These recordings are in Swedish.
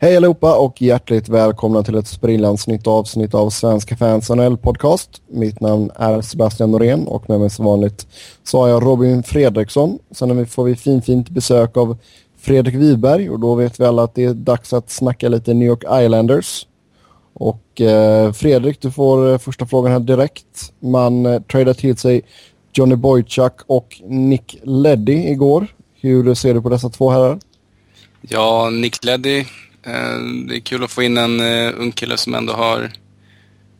Hej allihopa och hjärtligt välkomna till ett sprillans nytt avsnitt av Svenska fans NHL podcast. Mitt namn är Sebastian Norén och med mig som vanligt så har jag Robin Fredriksson. Sen får vi fin fint besök av Fredrik Wiberg och då vet vi alla att det är dags att snacka lite New York Islanders. Och eh, Fredrik, du får eh, första frågan här direkt. Man eh, tradar till sig Johnny Boychuk och Nick Leddy igår. Hur ser du på dessa två herrar? Ja, Nick Leddy det är kul att få in en uh, ung kille som ändå har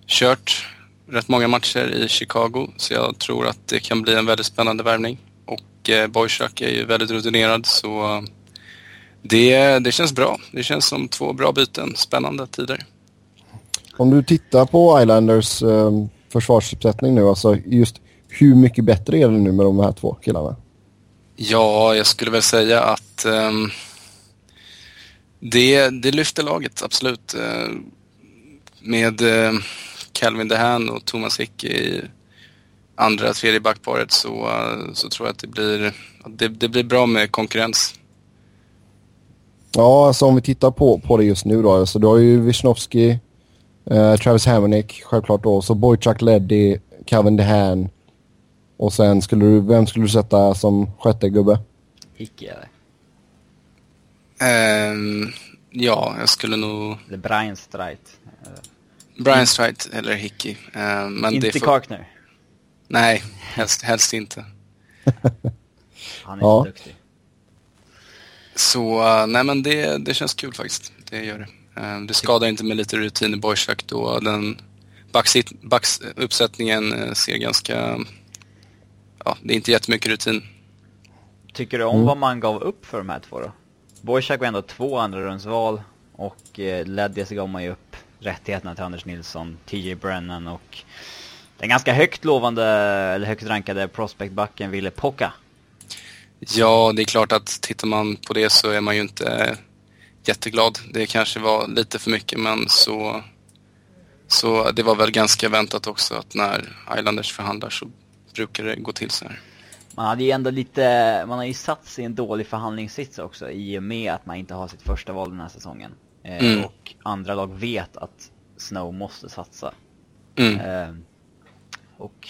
kört rätt många matcher i Chicago. Så jag tror att det kan bli en väldigt spännande värvning. Och uh, Boychuk är ju väldigt rutinerad så det, det känns bra. Det känns som två bra byten. Spännande tider. Om du tittar på Islanders eh, försvarsuppsättning nu, alltså just hur mycket bättre är det nu med de här två killarna? Ja, jag skulle väl säga att um, det, det lyfter laget, absolut. Eh, med eh, Calvin DeHaan och Thomas Hickey i andra, tredje backparet så, eh, så tror jag att det blir, det, det blir bra med konkurrens. Ja, alltså om vi tittar på, på det just nu då. Alltså, du har ju Wisnowski, eh, Travis Hamonic självklart då, så Boychuk Leddy, Calvin DeHaan. Och sen skulle du, vem skulle du sätta som sjätte gubbe? Hickey eller? Um, ja, jag skulle nog... Eller Brian Strait. Brian Strait eller Hickey. Uh, men inte det får... Karkner? Nej, helst, helst inte. Han är ja. så duktig. Så, uh, nej men det, det känns kul faktiskt. Det gör det. Uh, det skadar inte med lite rutin i Boychuk då den backsuppsättningen uh, ser ganska... Ja, det är inte jättemycket rutin. Tycker du om mm. vad man gav upp för de här två då? Borsak var ändå två andra rundsval och eh, ledde så gav man ju upp rättigheterna till Anders Nilsson, TJ Brennan och den ganska högt lovande, eller högt rankade prospectbacken Ville Pocka. Ja, det är klart att tittar man på det så är man ju inte eh, jätteglad. Det kanske var lite för mycket men så, så det var väl ganska väntat också att när Islanders förhandlar så brukar det gå till så här man hade ju ändå lite, man har ju satt sig i en dålig förhandlingssits också i och med att man inte har sitt första val den här säsongen. Eh, mm. Och andra lag vet att Snow måste satsa. Mm. Eh, och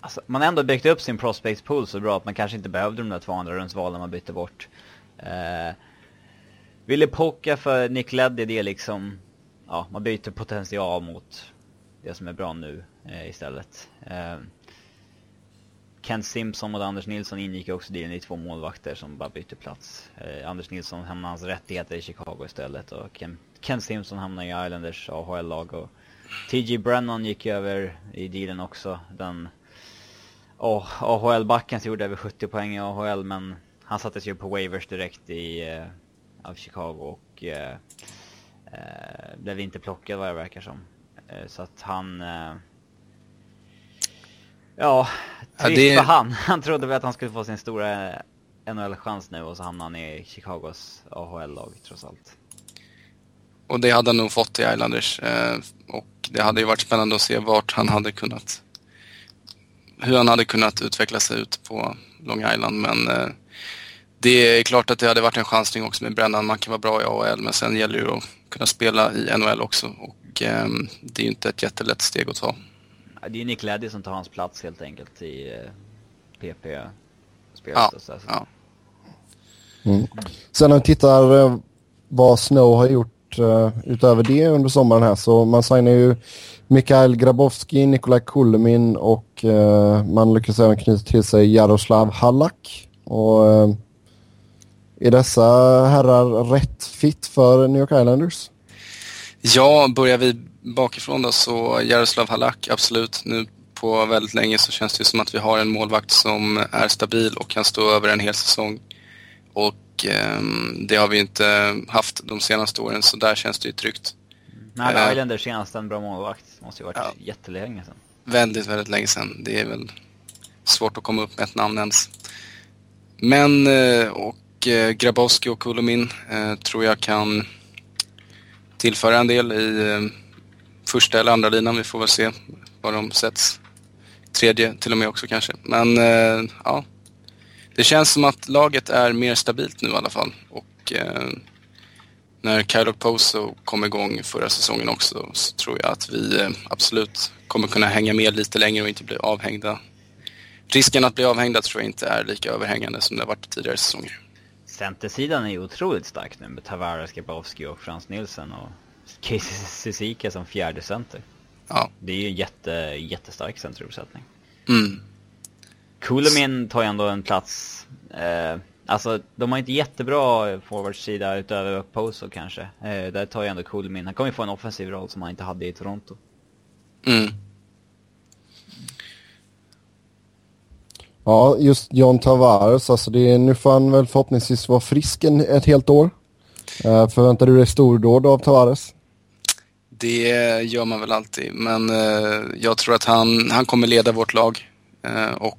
alltså, man har ändå byggt upp sin prospect pool så bra att man kanske inte behövde de där två andra rundsvalen man bytte bort. Eh, Ville Pocka för Nick Leddy, det är liksom, ja, man byter potential mot det som är bra nu eh, istället. Kent Simpson och Anders Nilsson ingick också i i två målvakter som bara bytte plats. Eh, Anders Nilsson hamnade hans rättigheter i Chicago istället och Ken, Ken Simpson hamnade i Islanders AHL-lag och TG Brennan gick över i dealen också. Den oh, AHL-backen som gjorde över 70 poäng i AHL men han sattes ju på waivers direkt i eh, av Chicago och eh, eh blev inte plockad vad det verkar som. Eh, så att han eh, Ja, trist ja, det... för han. Han trodde väl att han skulle få sin stora NHL-chans nu och så hamnade han i Chicagos AHL-lag trots allt. Och det hade han nog fått i Islanders. Eh, och det hade ju varit spännande att se vart han hade kunnat hur han hade kunnat utveckla sig ut på Long Island. Men eh, det är klart att det hade varit en chansning också med Brennan. Man kan vara bra i AHL men sen gäller det att kunna spela i NHL också. Och eh, det är ju inte ett jättelätt steg att ta. Det är Nick Leddy som tar hans plats helt enkelt i eh, PP-spelet. Ja, så. ja. Mm. Sen när vi tittar eh, vad Snow har gjort uh, utöver det under sommaren här så man signar ju Mikael Grabowski, Nikolaj Kulmin och uh, man lyckas även knyta till sig Jaroslav Hallak. Och, uh, är dessa herrar rätt fit för New York Islanders? Ja, börjar vi bakifrån då så Jaroslav Halak, absolut. Nu på väldigt länge så känns det som att vi har en målvakt som är stabil och kan stå över en hel säsong. Och eh, det har vi inte haft de senaste åren så där känns det ju tryggt. Nej, uh, Islanders senast en bra målvakt. Måste ju varit ja, jättelänge sedan. Väldigt, väldigt länge sedan. Det är väl svårt att komma upp med ett namn ens. Men, eh, och eh, Grabowski och Kulomin eh, tror jag kan tillföra en del i eh, första eller andra linan. Vi får väl se var de sätts. Tredje till och med också kanske. Men eh, ja, det känns som att laget är mer stabilt nu i alla fall. Och eh, när Kyle Poso kom igång förra säsongen också så tror jag att vi eh, absolut kommer kunna hänga med lite längre och inte bli avhängda. Risken att bli avhängda tror jag inte är lika överhängande som det har varit tidigare säsonger. Centersidan är ju otroligt stark nu med Tavares, Grabowski och Frans Nilsson och Cizika som fjärde center. Ja. Det är ju en jätte, jättestark centeruppsättning. Mm. Kulemin tar ju ändå en plats. Eh, alltså, de har inte jättebra forwardsida utöver Poso kanske. Eh, där tar ju ändå Kulemin. Han kommer ju få en offensiv roll som han inte hade i Toronto. Mm. Ja, just John Tavares, alltså det är, nu får han väl förhoppningsvis vara frisk en, ett helt år. Uh, förväntar du dig stordåd av Tavares? Det gör man väl alltid, men uh, jag tror att han, han kommer leda vårt lag uh, och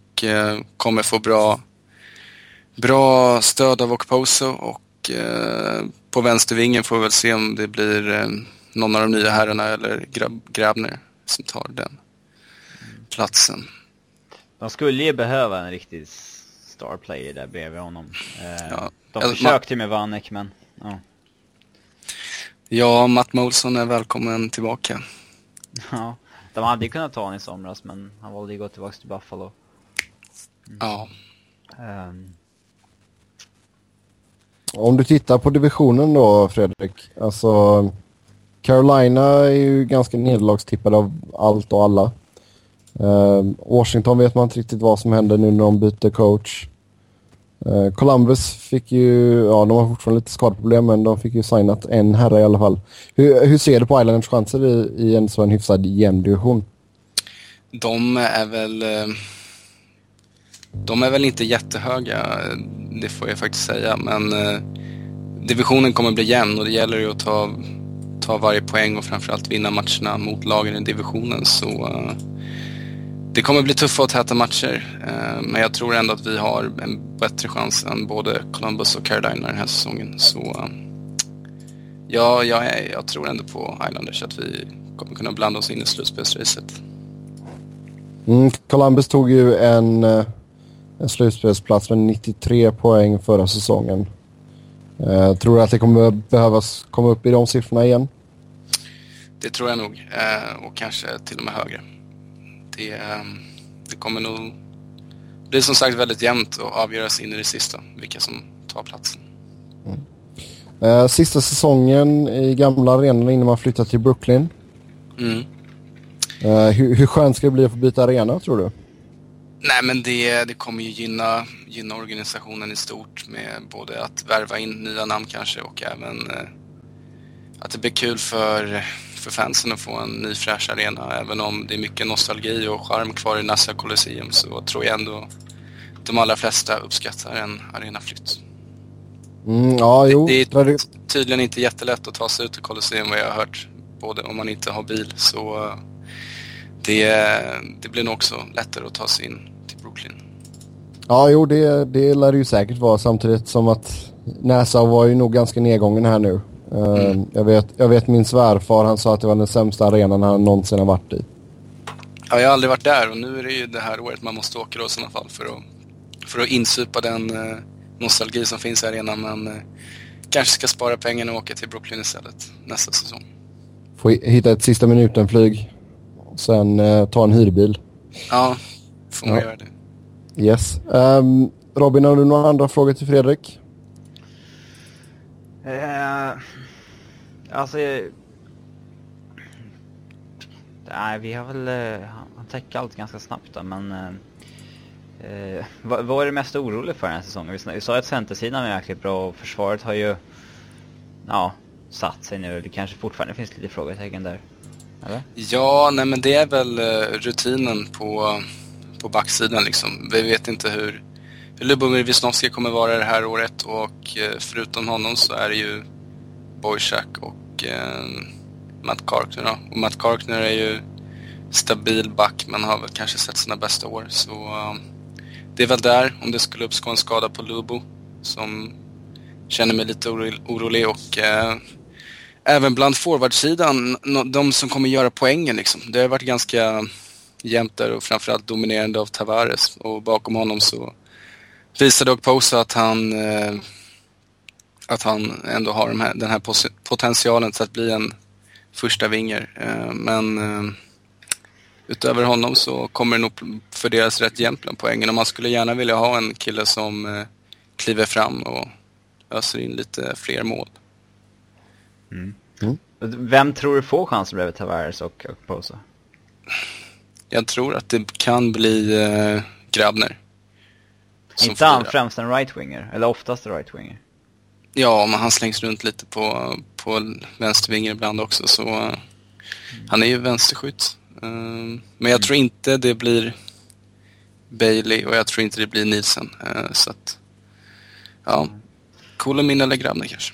kommer få bra, bra stöd av Okposo och på vänstervingen får vi väl se om det blir någon av de nya herrarna eller Grab Grabner som tar den platsen. De skulle ju behöva en riktig star player där bredvid honom. Eh, Ja. De försökte ju med Vanek men... Ja. Ja, Matt Molson är välkommen tillbaka. ja. De hade ju kunnat ta honom i somras men han valde ju att gå tillbaka till Buffalo. Ja. Ehm, Om du tittar på divisionen då Fredrik, alltså Carolina är ju ganska nederlagstippade av allt och alla. Eh, Washington vet man inte riktigt vad som händer nu när de byter coach. Eh, Columbus fick ju, ja de har fortfarande lite skadeproblem men de fick ju signat en herre i alla fall. Hur, hur ser du på Islanders chanser i, i en så hyfsad jämn division? De är väl... Eh, de är väl inte jättehöga, eh, det får jag faktiskt säga, men divisionen kommer bli jämn och det gäller ju att ta, ta varje poäng och framförallt vinna matcherna mot lagen i divisionen. Så det kommer bli tuffa och täta matcher, eh, men jag tror ändå att vi har en bättre chans än både Columbus och Carolina den här säsongen. Så eh, ja, jag, jag tror ändå på Islanders att vi kommer kunna blanda oss in i slutspelsracet. Mm, Columbus tog ju en, eh, en slutspelsplats med 93 poäng förra säsongen. Eh, tror du att det kommer behövas komma upp i de siffrorna igen? Det tror jag nog. Eh, och kanske till och med högre. Det, eh, det kommer nog bli som sagt väldigt jämnt och avgöras in i det sista vilka som tar platsen. Eh, sista säsongen i gamla arenan innan man flyttar till Brooklyn. Mm. Eh, hur, hur skönt ska det bli att få byta arena tror du? Nej men det, det kommer ju gynna, gynna organisationen i stort med både att värva in nya namn kanske och även eh, att det blir kul för, för fansen att få en ny fräsch arena. Även om det är mycket nostalgi och charm kvar i Nassau Colosseum så tror jag ändå de allra flesta uppskattar en arenaflytt. Mm, ja, jo. Det är tradi- tydligen inte jättelätt att ta sig ut till Colosseum vad jag har hört. Både om man inte har bil så eh, det, det blir nog också lättare att ta sig in till Brooklyn. Ja, jo, det, det lär det ju säkert vara samtidigt som att Nassau var ju nog ganska nedgången här nu. Eh, jag, vet, jag vet min svärfar, han sa att det var den sämsta arenan han någonsin har varit i. Ja, jag har aldrig varit där och nu är det ju det här året man måste åka då i sådana fall för att, för att insupa den eh, nostalgi som finns i arenan. Men eh, kanske ska spara pengarna och åka till Brooklyn istället nästa säsong. Få hi- hitta ett sista minuten-flyg. Och sen eh, ta en hyrbil. Ja, får man Ja. göra det. Yes. Ehm, Robin, har du några andra frågor till Fredrik? Eh, alltså... eh, Nej, vi har väl... eh, Han täcker allt ganska snabbt där, men... eh, Eh, vad, vad är det mest orolig för den här säsongen? Vi, vi sa att centersidan är jäkligt bra och försvaret har ju... Ja, satt sig nu. Det kanske fortfarande finns lite frågetecken där. Eller? Ja, nej men det är väl eh, rutinen på, på backsidan liksom. Vi vet inte hur Lubomir Wisnowski kommer vara det här året och eh, förutom honom så är det ju Boychak och eh, Matt Karkner då. Och Matt Karkner är ju stabil back men har väl kanske sett sina bästa år. Så eh, det är väl där, om det skulle uppstå en skada på Lubo som känner mig lite orolig och eh, även bland forwardsidan, de som kommer göra poängen liksom. Det har varit ganska jämnt där och framförallt dominerande av Tavares och bakom honom så visade dock Posa att han, eh, att han ändå har de här, den här potentialen till att bli en första vinger. Eh, men eh, utöver honom så kommer det nog fördelas rätt jämnt bland poängen och man skulle gärna vilja ha en kille som kliver fram och öser in lite fler mål. Mm. Mm. Vem tror du får chansen bredvid Tavares och Posa? Jag tror att det kan bli eh, Grabner. Inte han främst en right-winger? Eller oftast en right-winger? Ja, men han slängs runt lite på, på vänstervinger ibland också. Så mm. Han är ju vänsterskytt. Um, men jag mm. tror inte det blir Bailey och jag tror inte det blir Nielsen. Uh, så att, ja, Kolomin eller Grabner kanske.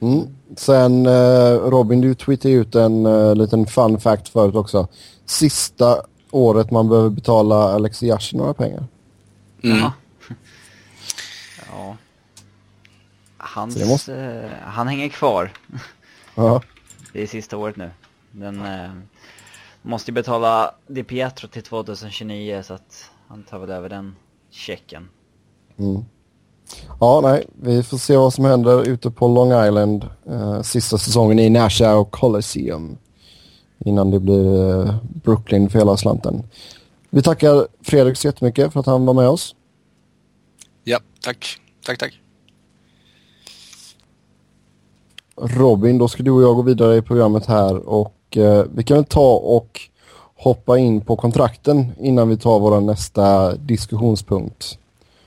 Mm. Sen uh, Robin, du tweetade ut en liten fun fact förut också. Sista året man behöver betala Alex Yashi några pengar. Mm. ja. Hans, måste... uh, han hänger kvar. Ja. Det är sista året nu. Den uh, måste ju betala Di Pietro till 2029 så att han tar väl över den checken. Mm. Ja, nej, vi får se vad som händer ute på Long Island uh, sista säsongen i Nassau Coliseum innan det blir uh, Brooklyn för hela slanten. Vi tackar Fredrik så jättemycket för att han var med oss. Ja, tack. Tack, tack. Robin, då ska du och jag gå vidare i programmet här och uh, vi kan väl ta och hoppa in på kontrakten innan vi tar vår nästa diskussionspunkt.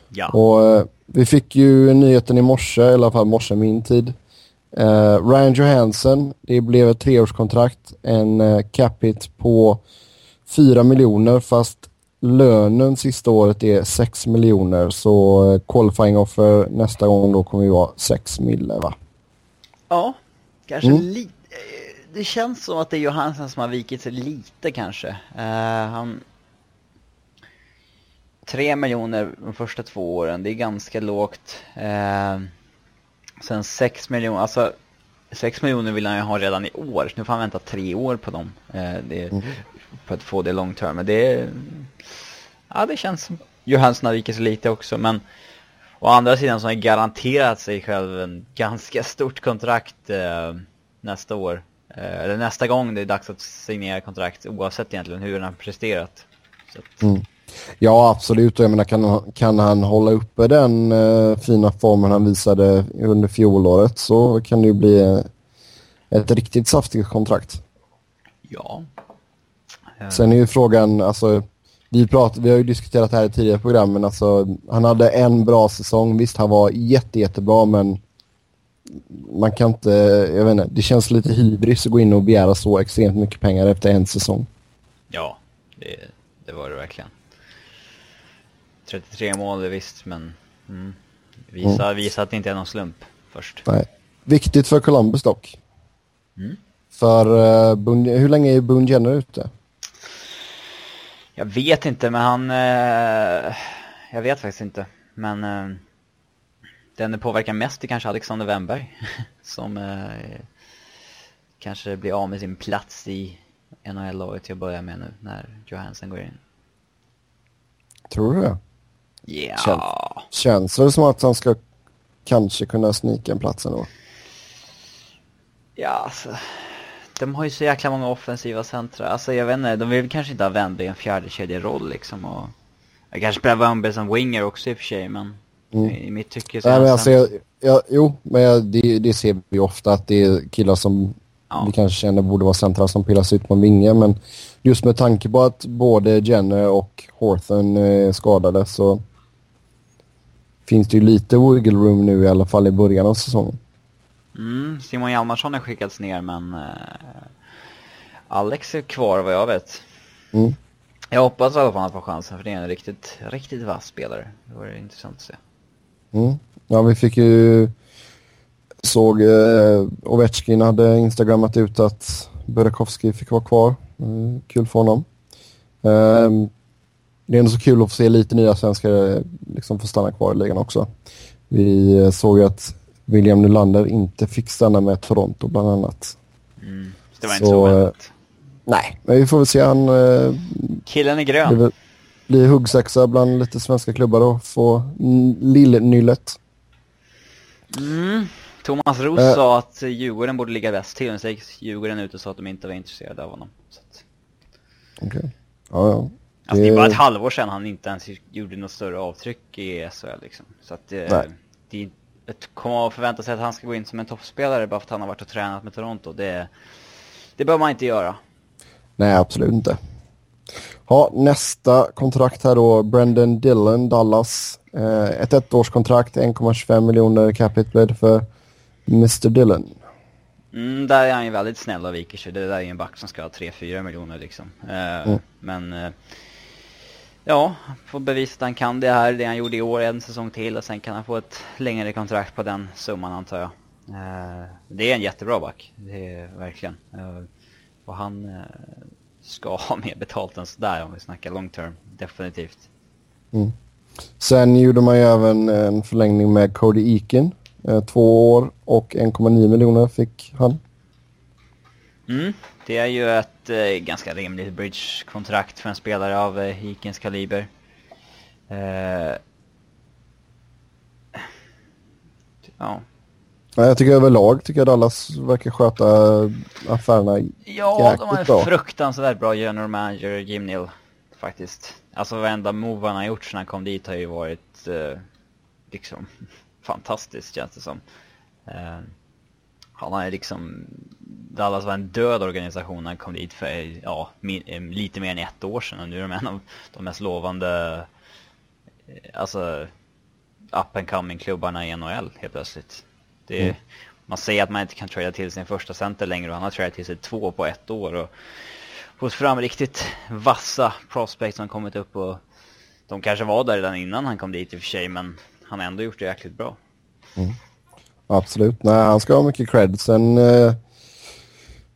Ja. Och vi fick ju nyheten i morse, i alla fall morse min tid. Uh, Ryan Johansson, det blev ett treårskontrakt, en uh, capita på 4 miljoner fast lönen sista året är 6 miljoner så uh, qualifying offer nästa gång då kommer ju vara 6 mille va? Ja, kanske mm. lite. Det känns som att det är Johansson som har vikit sig lite kanske. Uh, han 3 miljoner de första två åren, det är ganska lågt. Eh, sen 6 miljoner, alltså 6 miljoner vill han ju ha redan i år, så nu får han vänta tre år på dem. Eh, det, mm. För att få det long term. Men det, ja, det känns som Johansson har vikit sig lite också, men å andra sidan så har han garanterat sig själv en ganska stort kontrakt eh, nästa år. Eh, eller nästa gång det är dags att signera kontrakt oavsett egentligen hur han har presterat. Mm. Ja, absolut. Jag menar, kan, kan han hålla uppe den uh, fina formen han visade under fjolåret så kan det ju bli uh, ett riktigt saftigt kontrakt. Ja. Sen är ju frågan, alltså, vi, prat, vi har ju diskuterat det här i tidigare program, men alltså, han hade en bra säsong. Visst, han var jätte, jättebra, men man kan inte, jag vet inte, det känns lite hybris att gå in och begära så extremt mycket pengar efter en säsong. Ja, det, det var det verkligen. 33 mål visst, men mm, visa, mm. visa att det inte är någon slump först. Nej. Viktigt för Columbus dock. Mm. För uh, hur länge är Boone Jenner ute? Jag vet inte, men han... Uh, jag vet faktiskt inte. Men uh, den påverkar mest är kanske Alexander Wennberg. som kanske blir av med sin plats i NHL-laget till att börja med nu när Johansson går in. Tror du det? Ja. Känns, känns det som att han ska kanske kunna snika en plats ändå? Ja, alltså. De har ju så jäkla många offensiva centra. Alltså jag vet inte, de vill kanske inte ha Wennberg i en fjärde kedjeroll liksom. Och jag kanske spelar Wennberg som winger också i och för sig, men mm. i mitt tycke så Nej, men alltså, jag, jag, Jo, men jag, det, det ser vi ofta att det är killar som ja. vi kanske känner borde vara centra som pillas ut på en vinge. Men just med tanke på att både Jenner och Horton är skadade så finns det ju lite wiggle room nu i alla fall i början av säsongen. Mm, Simon Hjalmarsson har skickats ner men uh, Alex är kvar vad jag vet. Mm. Jag hoppas i alla fall att han får chansen för det är en riktigt, riktigt vass spelare. Det vore intressant att se. Mm. Ja, vi fick ju såg eh, Ovechkin hade instagrammat ut att Burakovsky fick vara kvar. Mm, kul för honom. Eh, det är ändå så kul att få se lite nya svenskar liksom få stanna kvar i ligan också. Vi såg ju att William Nylander inte fick stanna med Toronto bland annat. Mm. Det var så, inte så oväntat. Eh, nej, men vi får väl se. Han, eh, Killen är grön. Blir, blir huggsexa bland lite svenska klubbar och få lillnyllet. Mm. Thomas Roos uh, sa att Djurgården borde ligga bäst till, men så gick Djurgården ut och sa att de inte var intresserade av honom. Okej. Okay. Ja, ja. Alltså det är bara ett halvår sedan han inte ens gjorde något större avtryck i SHL liksom. Så att det, Nej. det ett, komma och förvänta sig att han ska gå in som en toppspelare bara för att han har varit och tränat med Toronto, det, det bör man inte göra. Nej, absolut inte. Ja, nästa kontrakt här då, Brendan Dillon, Dallas. Eh, ett ettårskontrakt, 1,25 miljoner capita för Mr Dillon. Mm, där är han ju väldigt snäll och viker sig. Det där är ju en back som ska ha 3-4 miljoner liksom. Eh, mm. Men eh, ja, får bevisa att han kan det här, det han gjorde i år, en säsong till och sen kan han få ett längre kontrakt på den summan antar jag. Eh, det är en jättebra back, det är verkligen. Eh, och han eh, ska ha mer betalt än sådär om vi snackar long term, definitivt. Mm. Sen gjorde man ju även en förlängning med Cody Eakin. Eh, två år och 1,9 miljoner fick han. Mm, det är ju ett eh, ganska rimligt bridge-kontrakt för en spelare av eh, Eakins kaliber. Eh, ja. Jag tycker överlag tycker jag Dallas verkar sköta affärerna Ja, de har en bra. fruktansvärt bra general manager, Jim Neal, faktiskt. Alltså varenda move han har gjort sedan han kom dit har ju varit eh, liksom fantastiskt känns det som. Eh, han har liksom, Dallas var en död organisation när han kom dit för ja, eh, lite mer än ett år sedan och nu är de en av de mest lovande, eh, alltså up and coming klubbarna i NHL helt plötsligt. Det, mm. Man säger att man inte kan trada till sin första center längre och han har tradat till sig två på ett år och fått fram riktigt vassa prospects som kommit upp och de kanske var där redan innan han kom dit i och för sig men han har ändå gjort det jäkligt bra. Mm. Absolut, nej han ska ha mycket cred. Sen eh,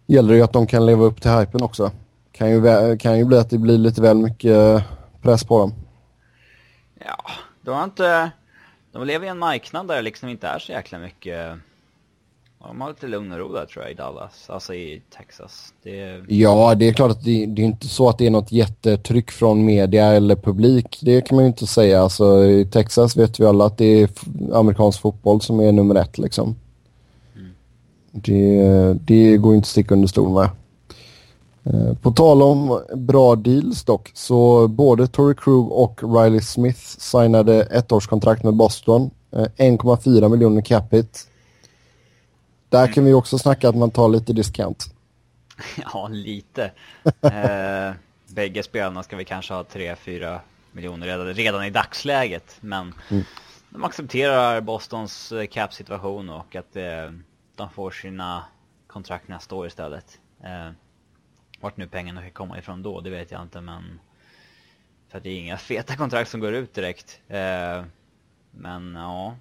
gäller det ju att de kan leva upp till hypen också. Kan ju, kan ju bli att det blir lite väl mycket press på dem. Ja, de har inte... De lever i en marknad där det liksom inte är så jäkla mycket de har lite lugn och ro där tror jag i Dallas, alltså i Texas. Det... Ja, det är klart att det, det, är inte så att det är något jättetryck från media eller publik. Det kan man ju inte säga. Alltså, I Texas vet vi alla att det är amerikansk fotboll som är nummer ett liksom. Mm. Det, det går inte att sticka under stol med. Eh, på tal om bra deals dock, så både Tory Krug och Riley Smith signade ettårskontrakt med Boston. 1,4 eh, miljoner capita där kan vi också snacka att man tar lite discount. ja, lite. eh, bägge spelarna ska vi kanske ha 3-4 miljoner redan, redan i dagsläget. Men mm. de accepterar Bostons eh, cap-situation och att eh, de får sina kontrakt nästa år istället. Eh, vart nu pengarna ska komma ifrån då, det vet jag inte men... För det är inga feta kontrakt som går ut direkt. Eh, men ja,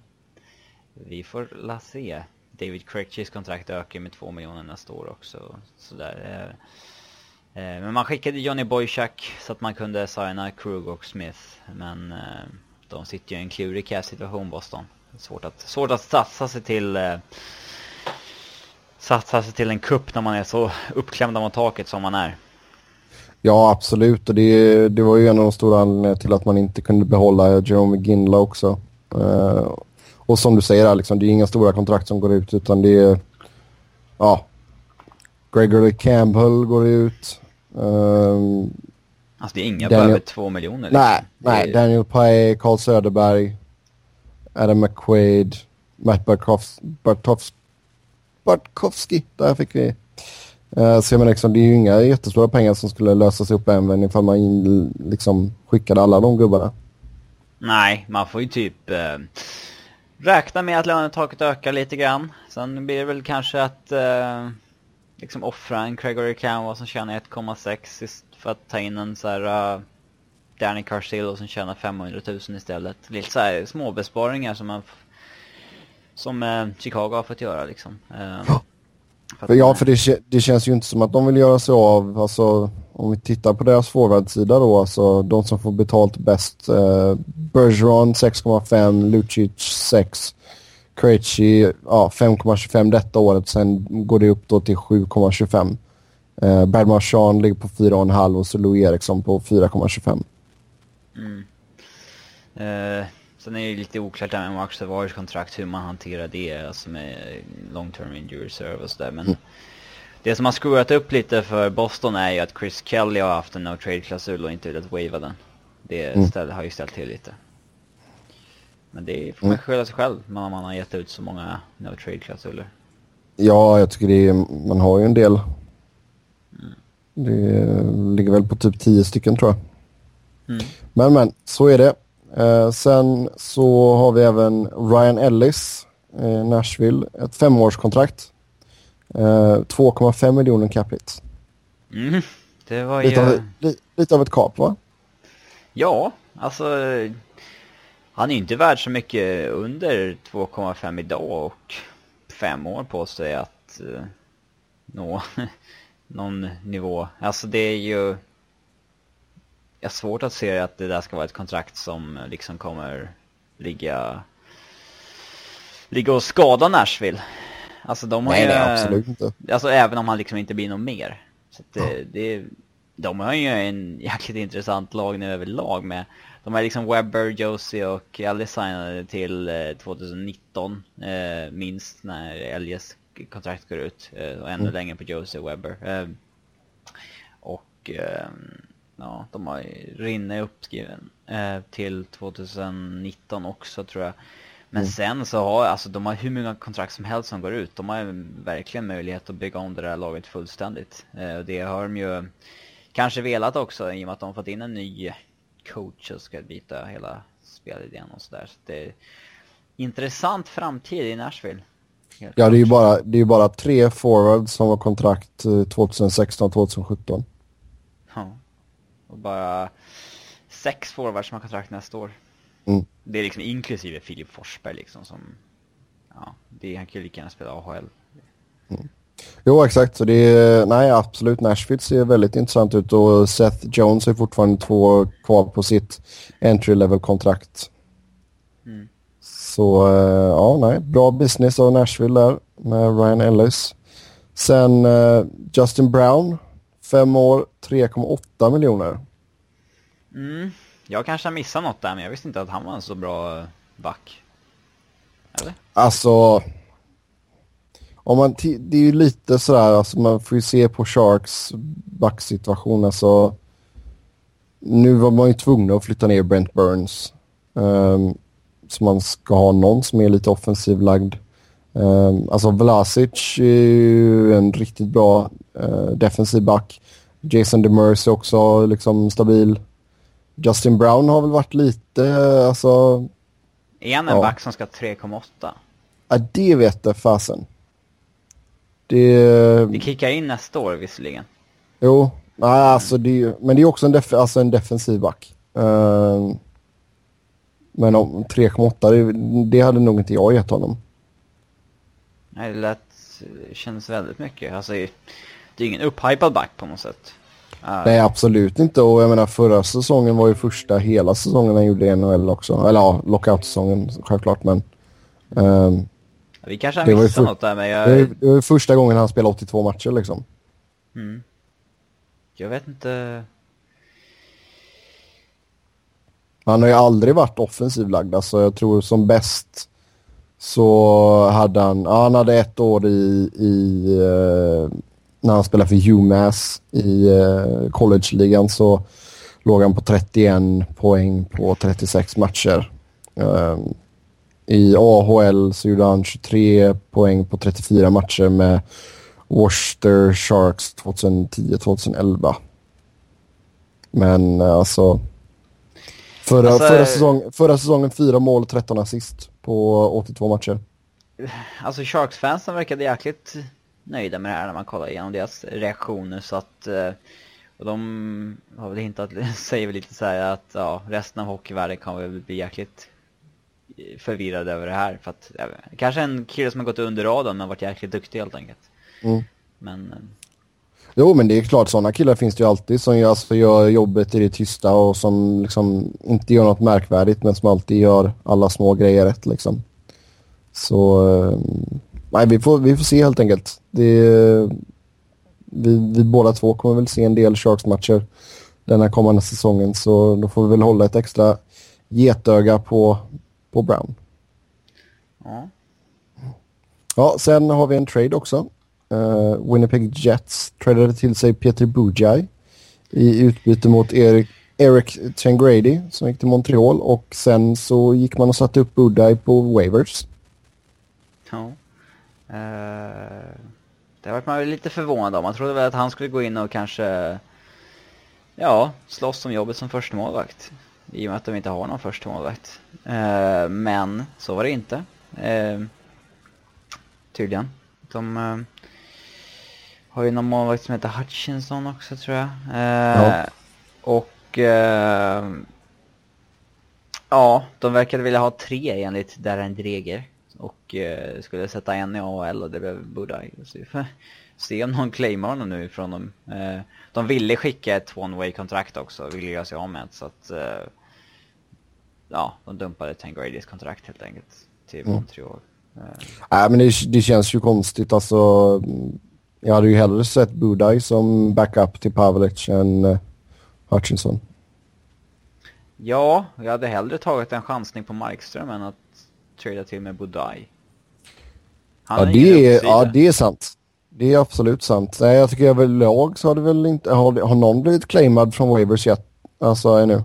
vi får la se. David Critchies kontrakt ökar med två miljoner nästa år också. Sådär. Eh, eh, men man skickade Johnny Boychuk så att man kunde signa Krug och Smith. Men eh, de sitter ju i en klurig situation Boston. Svårt att, svårt att satsa sig till satsa sig till en kupp när man är så uppklämd mot taket som man är. Ja, absolut. Och det, det var ju en av de stora anledningarna till att man inte kunde behålla Jerome Ginla också. Och som du säger, liksom, det är inga stora kontrakt som går ut utan det är... Ja. Gregory Campbell går ut. Um, alltså det är inga Daniel... över två miljoner. Liksom. Nej, nej. Är... Daniel Paye, Carl Söderberg, Adam McQuaid, Matt Bartkowski. Där fick vi... Uh, så jag menar, liksom, det är ju inga jättestora pengar som skulle lösas upp även ifall man in, liksom, skickade alla de gubbarna. Nej, man får ju typ... Uh räkna med att lönetaket ökar lite grann. Sen blir det väl kanske att eh, liksom offra en Gregory Canva som tjänar 1,6 för att ta in en så här uh, Danny Carcillo som tjänar 500 000 istället. Lite så här små besparingar som man som eh, Chicago har fått göra liksom. Eh, för ja, för det, det, känns ju inte som att de vill göra sig av, alltså om vi tittar på deras forwardsida då, alltså de som får betalt bäst. Eh, Bergeron 6,5, Lucic 6, Krejci ja, 5,25 detta året. Sen går det upp då till 7,25. Eh, Brad Marchand ligger på 4,5 och så Louis Eriksson på 4,25. Mm. Eh, Sen är det lite oklart där med Marcus Tavares kontrakt, hur man hanterar det, alltså med long term injury reserve och sådär. Men mm. Det som har skruvat upp lite för Boston är ju att Chris Kelly har haft en no trade-klausul och inte velat wava den. Det mm. ställ, har ju ställt till lite. Men det får man mm. skylla sig själv, man, man har gett ut så många no trade-klausuler. Ja, jag tycker det är, man har ju en del. Mm. Det ligger väl på typ tio stycken tror jag. Mm. Men men, så är det. Eh, sen så har vi även Ryan Ellis, eh, Nashville. Ett femårskontrakt. Eh, 2,5 miljoner capita. Mm, det var lite, ju... av, li, lite av ett kap va? Ja, alltså han är inte värd så mycket under 2,5 idag och fem år på sig att uh, nå någon nivå. Alltså det är ju jag svårt att se att det där ska vara ett kontrakt som liksom kommer ligga ligga och skada Nashville. Alltså de har nej, ju, nej, absolut inte. Alltså även om han liksom inte blir något mer. Så att det, det, de har ju en jäkligt intressant lag nu överlag med de har liksom Webber, Josie och Ellis signade till 2019 eh, eh, minst när Ellies kontrakt går ut eh, och ännu mm. längre på Josie och Webber. Eh, och ehm, ja, de har Rinne uppskriven eh, till 2019 också tror jag. Men mm. sen så har alltså de har hur många kontrakt som helst som går ut. De har verkligen möjlighet att bygga om det där laget fullständigt. Eh, det har de ju kanske velat också i och med att de fått in en ny coach och ska byta hela spelidén och sådär. Så det är intressant framtid i Nashville. Ja, det är ju bara, det är bara tre forwards som har kontrakt 2016 2017. Ja. Och bara sex forwards som har kontrakt nästa år. Mm. Det är liksom inklusive Filip Forsberg liksom som, ja, det, han kan ju lika gärna spela AHL. Mm. Jo, exakt. Så det är, nej, absolut. Nashville ser väldigt intressant ut och Seth Jones har fortfarande två kvar på sitt entry level-kontrakt. Mm. Så uh, ja, nej, bra business av Nashville där med Ryan Ellis. Sen uh, Justin Brown, fem år, 3,8 miljoner. Mm. Jag kanske har missat något där, men jag visste inte att han var en så bra eh, back. Eller? Alltså, om man det är ju lite sådär, alltså man får ju se på Sharks backsituation. Alltså, nu var man ju tvungen att flytta ner Brent Burns. Um, så man ska ha någon som är lite offensiv lagd. Um, alltså Vlasic är ju en riktigt bra uh, defensiv back. Jason Demers är också liksom stabil. Justin Brown har väl varit lite, alltså... Är han en ja. back som ska 3,8? Ja, det vet jag fasen. Det... Det kickar in nästa år visserligen. Jo, nej, alltså det, men det är också en, def, alltså en defensiv back. Uh, men om 3,8, det, det hade nog inte jag gett honom. Nej, det lät, känns väldigt mycket. Alltså, det är ingen upphypad back på något sätt. Uh. Nej, absolut inte. Och jag menar, förra säsongen var ju första hela säsongen han gjorde i NHL också. Eller ja, lockout-säsongen självklart, men... Um, vi kanske har missat något där, men jag... Det var första gången han spelade 82 matcher liksom. Mm. Jag vet inte... Han har ju aldrig varit offensiv lagd. Alltså jag tror som bäst så hade han, ja, han hade ett år i, i uh, när han spelade för UMass i uh, college-ligan så låg han på 31 poäng på 36 matcher. Um, i AHL så gjorde han 23 poäng på 34 matcher med Worcester Sharks 2010-2011. Men eh, alltså... Förra, alltså, förra, säsong, förra säsongen fyra mål och 13 assist på 82 matcher. Alltså Sharks-fansen verkade jäkligt nöjda med det här när man kollar igenom deras reaktioner så att... Eh, och de har väl hintat, säger väl lite så att ja, resten av hockeyvärlden kan väl bli jäkligt förvirrad över det här. För att, vet, kanske en kille som har gått under radarn men varit jäkligt duktig helt enkelt. Mm. Men... Eh, jo, men det är klart, sådana killar finns det ju alltid som gör, alltså, gör jobbet i det tysta och som liksom inte gör något märkvärdigt men som alltid gör alla små grejer rätt liksom. Så, eh, nej, vi får, vi får se helt enkelt. Det, vi, vi båda två kommer väl se en del Sharks-matcher den här kommande säsongen så då får vi väl hålla ett extra getöga på på Brown. Ja. Ja, sen har vi en trade också. Uh, Winnipeg Jets tradade till sig Peter Bujaj i utbyte mot Erik, Eric Tangrady som gick till Montreal och sen så gick man och satte upp Bujaj på waivers. Ja. Uh, det var man lite förvånad om. Man trodde väl att han skulle gå in och kanske ja, slåss om jobbet som första målvakt i och med att de inte har någon första målvakt. Uh, men så var det inte. Uh, tydligen. De har ju någon målvakt som heter Hutchinson också tror jag. Ja. Och ja, de verkade vilja ha tre enligt Darren Dreger. Och skulle sätta en i AHL och det blev Budaj. Så vi får se om någon claimar honom nu ifrån dem. de ville skicka ett one-way kontrakt också, ville göra sig av med så att ja, de dumpade Tangradys kontrakt helt enkelt till mm. Montreal. Mm. Nej, men det, det, känns ju konstigt. Alltså, jag hade ju hellre sett Budaj som backup till Pavlic än uh, Hutchinson. Ja, jag hade hellre tagit en chansning på Markström än att trada till med Budaj. Ja det, är, ja, det är sant. Det är absolut sant. Nej, jag tycker överlag så har det väl inte... Har, har någon blivit claimad från waivers yet? Alltså ännu?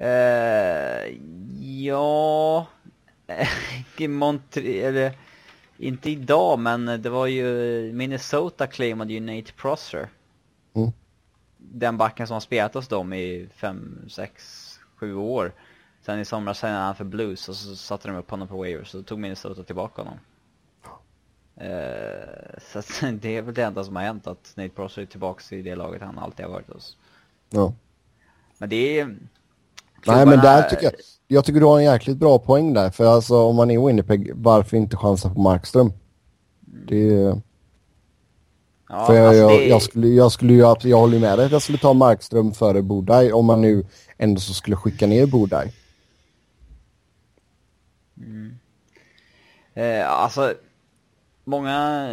Uh, ja... I Montreal, eller inte idag men det var ju Minnesota claimade ju Nate Prosser. Mm. Den backen som har spelat hos dem i fem, sex, sju år. Sen i somras signade han för Blues och så satte de upp honom på waivers och så tog Minnesota tillbaka honom. Uh, så det är väl det enda som har hänt att Nate Prosser är tillbaka i det laget han alltid har varit hos. Ja. Men det är Nej, men där tycker jag, jag tycker du har en jäkligt bra poäng där. För alltså om man är Winnipeg, varför inte chansa på Markström? Det är... Ja, för jag, alltså jag, det... jag, skulle, jag skulle ju, jag håller med dig att jag skulle ta Markström före Bodaj om man nu ändå så skulle skicka ner Bodaj. Mm. Eh, alltså, många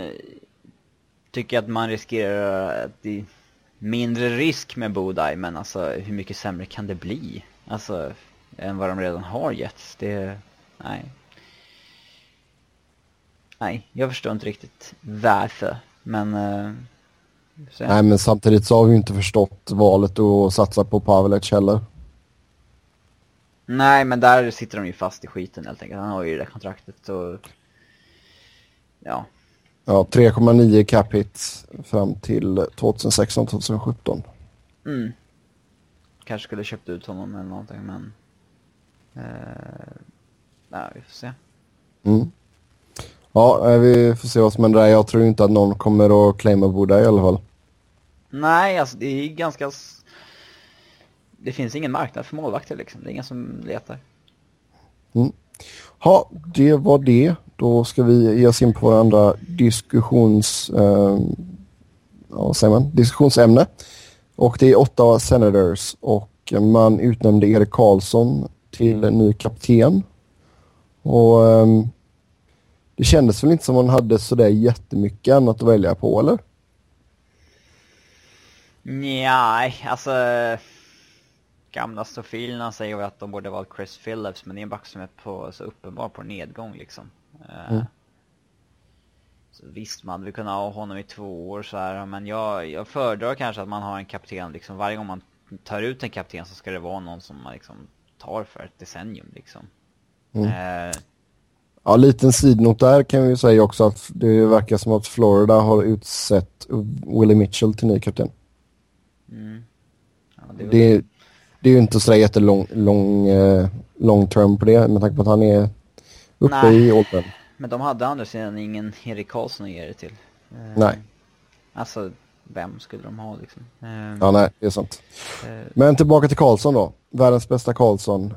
tycker att man riskerar att det är mindre risk med Bodaj, men alltså hur mycket sämre kan det bli? Alltså, än vad de redan har getts. Det, nej. Nej, jag förstår inte riktigt varför, men... Eh, nej, men samtidigt så har vi inte förstått valet att satsa på Pavlec heller. Nej, men där sitter de ju fast i skiten helt enkelt. Han har ju det kontraktet och... Ja. Ja, 3,9 cap hit fram till 2016-2017. Mm kanske skulle köpt ut honom eller någonting men... Eh, nej, vi får se. Mm. Ja, eh, vi får se vad som händer där. Jag tror inte att någon kommer att claima Boda i alla fall. Nej, alltså det är ganska... Det finns ingen marknad för målvakter liksom. Det är ingen som letar. Mm. Ja, det var det. Då ska vi ge oss in på vår andra diskussions... Eh, ja, vad säger man? Diskussionsämne. Och det är Ottawa Senators och man utnämnde Erik Karlsson till ny kapten. Och um, det kändes väl inte som man hade sådär jättemycket annat att välja på, eller? Nej, alltså gamla stofilerna säger att de borde valt Chris Phillips, men det är en back som är på, så uppenbar på nedgång liksom. Mm. Uh, så visst, man hade kunnat ha honom i två år så här, men jag, jag föredrar kanske att man har en kapten liksom. Varje gång man tar ut en kapten så ska det vara någon som man liksom tar för ett decennium liksom. Mm. Eh. Ja, liten sidnot där kan vi ju säga också att det verkar som att Florida har utsett Willie Mitchell till ny kapten. Mm. Ja, det, det, det, är ju inte så jättelång lång, eh, long term på det med tanke på att han är uppe Nej. i åldern. Men de hade andra sidan ingen Erik Karlsson att ge det till. Eh, nej. Alltså, vem skulle de ha liksom? Eh, ja, nej, det är sant. Eh, Men tillbaka till Karlsson då. Världens bästa Karlsson.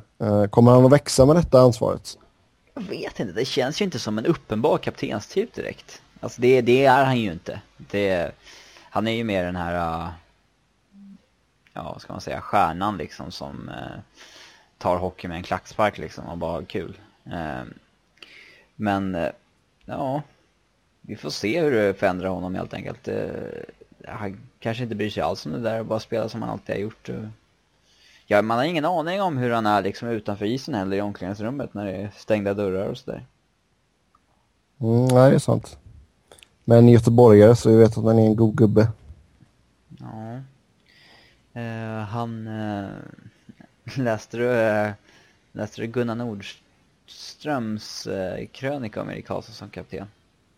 Kommer han att växa med detta ansvaret? Jag vet inte, det känns ju inte som en uppenbar kaptenstyp direkt. Alltså det, det är han ju inte. Det, han är ju mer den här, ja vad ska man säga, stjärnan liksom som tar hockey med en klackspark liksom och bara har kul. Men eh, ja, vi får se hur det förändrar honom helt enkelt. Eh, han kanske inte bryr sig alls om det där och bara spelar som han alltid har gjort. ja, man har ingen aning om hur han är liksom utanför isen eller i omklädningsrummet när det är stängda dörrar och sådär. Mm, nej, det är sant. Men göteborgare så jag vet att han är en god gubbe. Ja. Uh, han... Uh, läste du... Uh, läste du Gunnar Nordströms uh, krönika om Erik Karlsson som kapten?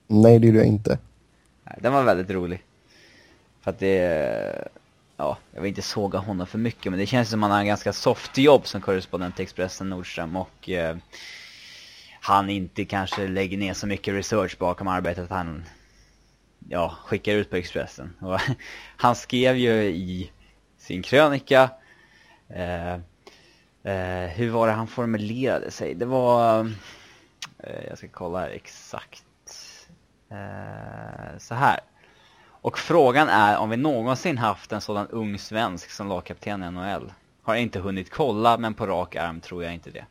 Nej, det gjorde jag inte. Nej, den var väldigt rolig. För att det... Ja, jag vill inte såga honom för mycket men det känns som att han har en ganska soft jobb som korrespondent till Expressen Nordström och han inte kanske lägger ner så mycket research bakom arbetet han ja, skickar ut på Expressen. Och han skrev ju i sin krönika eh, eh, hur var det han formulerade sig? Det var, eh, jag ska kolla exakt, eh, så här. Och frågan är om vi någonsin haft en sådan ung svensk som lagkapten i NHL. Har inte hunnit kolla, men på rak arm tror jag inte det.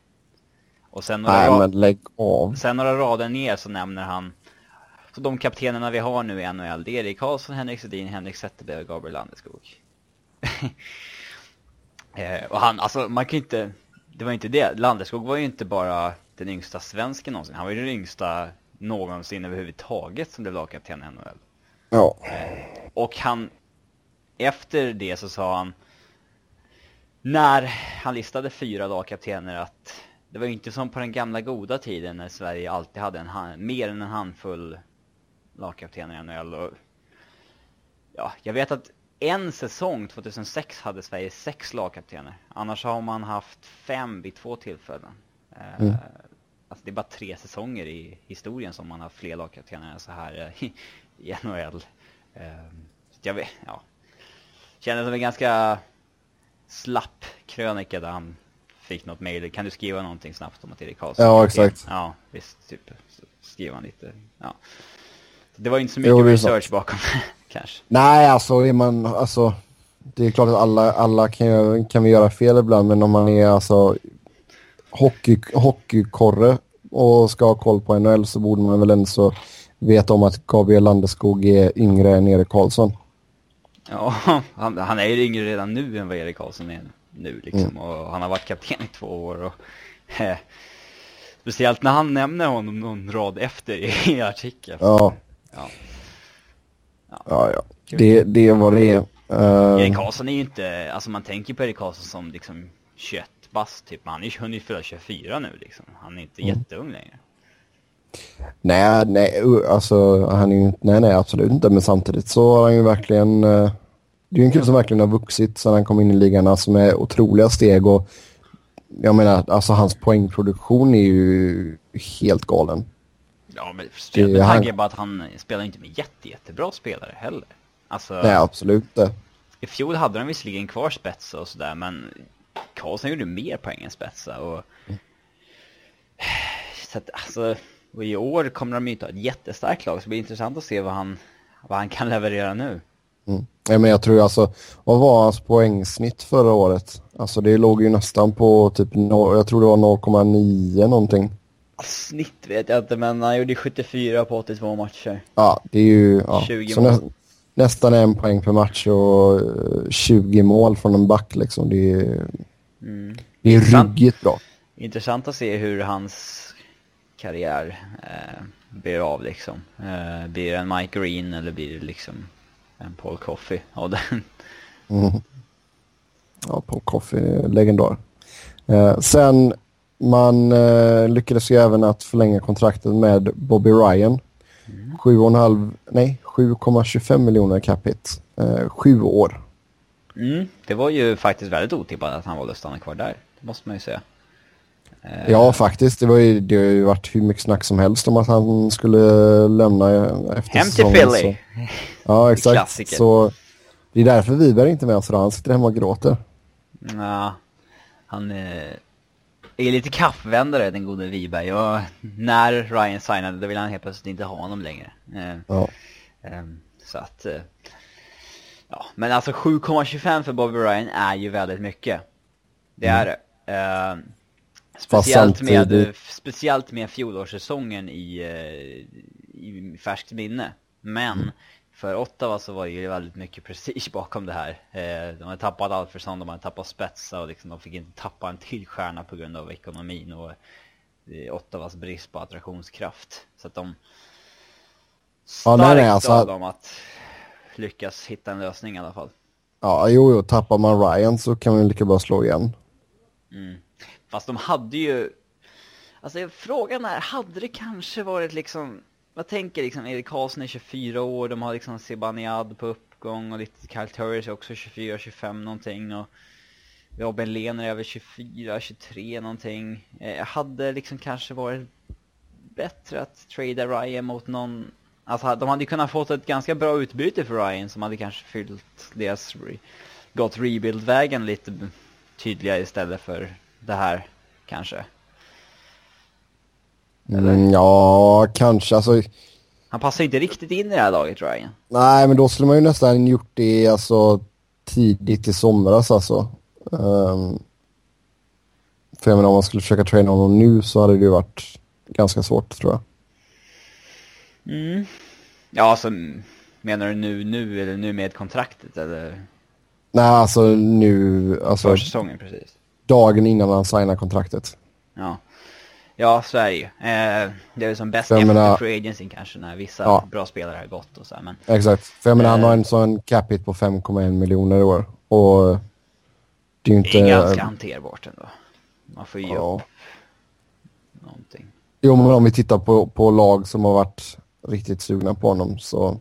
Och sen några, Nej, men lägg av. sen några rader ner så nämner han så de kaptenerna vi har nu i NHL, det är Erik Karlsson, Henrik Sedin, Henrik Zetterberg och Gabriel Landeskog. eh, och han, alltså man kan inte, det var inte det, Landeskog var ju inte bara den yngsta svensken någonsin, han var ju den yngsta någonsin överhuvudtaget som blev lagkapten i NHL. Ja. Eh, och han, efter det så sa han, när han listade fyra lagkaptener att det var ju inte som på den gamla goda tiden när Sverige alltid hade en hand, mer än en handfull lagkaptener i NHL. Och, ja, jag vet att en säsong, 2006, hade Sverige sex lagkaptener. Annars har man haft fem vid två tillfällen. Eh, mm. alltså det är bara tre säsonger i historien som man har fler lagkaptener än så här i, i NHL. Eh, så jag vet, ja. Kändes som en ganska slapp krönika där han fick något mejl. Kan du skriva någonting snabbt om att Erik Karlsson? Ja, exakt. Ja, visst. Typ. skriva han lite. Ja. Det var inte så mycket jo, research bakom kanske. Nej, alltså är man, alltså det är klart att alla, alla kan, kan vi göra fel ibland, men om man är alltså hockey, hockeykorre och ska ha koll på NHL så borde man väl ändå så veta om att Gabriel Landeskog är yngre än Erik Karlsson. Ja, han, han är ju yngre redan nu än vad Erik Karlsson är nu liksom. Mm. Och han har varit kapten i två år och eh, speciellt när han nämner honom någon rad efter i artikeln. Ja. Ja. Ja, ja. ja. Det, det var det är. Uh... Erik Karlsson är ju inte, alltså man tänker på Erik Karlsson som liksom 21 bast typ, men han är ju hunnit fylla 24 nu liksom. Han är inte mm. jätteung längre. Nej, nej, alltså han är ju nej, nej, absolut inte, men samtidigt så har han ju verkligen, uh, det är ju en kille som verkligen har vuxit sedan han kom in i ligan, alltså med otroliga steg och jag menar, alltså hans poängproduktion är ju helt galen. Ja, men med tanke på att han spelar inte med jätte, jättebra spelare heller. Alltså, Nej, absolut inte. I fjol hade de visserligen kvar Spetsa och sådär, men Karlsson gjorde mer poäng än Spetsa och... Mm. Så att, alltså, och i år kommer de ju inte ha ett jättestarkt lag, så det blir intressant att se vad han, vad han kan leverera nu. Mm. Ja, men jag tror alltså, vad var hans poängsnitt förra året? Alltså det låg ju nästan på typ, jag tror det var 0,9 någonting. Snitt vet jag inte, men han gjorde 74 på 82 matcher. Ja, det är ju... Ja. 20 så nä, nästan en poäng per match och 20 mål från en back liksom. Det är, mm. det är ruggigt bra. Intressant att se hur hans karriär eh, blir av liksom. Eh, blir det en Mike Green eller blir det liksom en Paul Coffey av den? Mm. Ja, Paul Coffey, legendar. Eh, sen man eh, lyckades ju även att förlänga kontraktet med Bobby Ryan. Mm. 7,5, nej 7,25 miljoner capita. Eh, sju år. Mm, det var ju faktiskt väldigt otippat att han valde att stanna kvar där. Det måste man ju säga. Eh, ja, faktiskt. Det, var ju, det har ju varit hur mycket snack som helst om att han skulle lämna efter Hem till Philly! Så. Ja, exakt. Klassiker. Så det är därför Wiberg inte med oss Han sitter hemma och gråter. Ja, han... Eh är lite kappvändare den gode Wiberg och när Ryan signade då ville han helt plötsligt inte ha honom längre. Eh, ja. Ehm, så att, eh, ja, men alltså 7,25 för Bobby Ryan är ju väldigt mycket. Det är det. Mm. Speciellt med, speciellt med fjolårssäsongen i, eh, i färskt minne. Men mm. För Ottawa så var det ju väldigt mycket prestige bakom det här. Eh, de hade tappat Alfredsson, de hade tappat Spetsa och liksom de fick inte tappa en till stjärna på grund av ekonomin och eh, Ottawas brist på attraktionskraft. Så att de starkt ja, nej, nej, alltså... av dem att lyckas hitta en lösning i alla fall. Ja, jo, jo, tappar man Ryan så kan man lika bra slå igen. Mm. Fast de hade ju... Alltså frågan är, hade det kanske varit liksom... Vad tänker liksom, Erik Karlsson är 24 år, de har liksom Sebaniad på uppgång och lite Kyle Turris är också 24-25 någonting och Robin Lehner är över 24-23 någonting. Eh, hade liksom kanske varit bättre att trada Ryan mot någon Alltså de hade kunnat fått ett ganska bra utbyte för Ryan som hade kanske fyllt deras, re gått rebuild-vägen lite tydligare istället för det här kanske. Mm, ja, kanske. Alltså... Han passar inte riktigt in i det här laget, Ryan. Nej, men då skulle man ju nästan gjort det alltså, tidigt i somras alltså. Um... För jag menar, om man skulle försöka träna honom nu så hade det ju varit ganska svårt, tror jag. Mm. Ja, alltså menar du nu, nu eller nu med kontraktet eller? Nej, alltså nu, alltså. Försäsongen, precis. Dagen innan han signar kontraktet. Ja. Ja, så är det ju. Eh, det är ju som bäst efter menar, free agency kanske när vissa ja. bra spelare har gått och så här, men. Exakt. För jag menar, eh, han har en sån cap hit på 5,1 miljoner i år. Och det är ju inte... Det är ganska hanterbart ändå. Man får ju ja. upp någonting. Jo, men om vi tittar på, på lag som har varit riktigt sugna på honom så...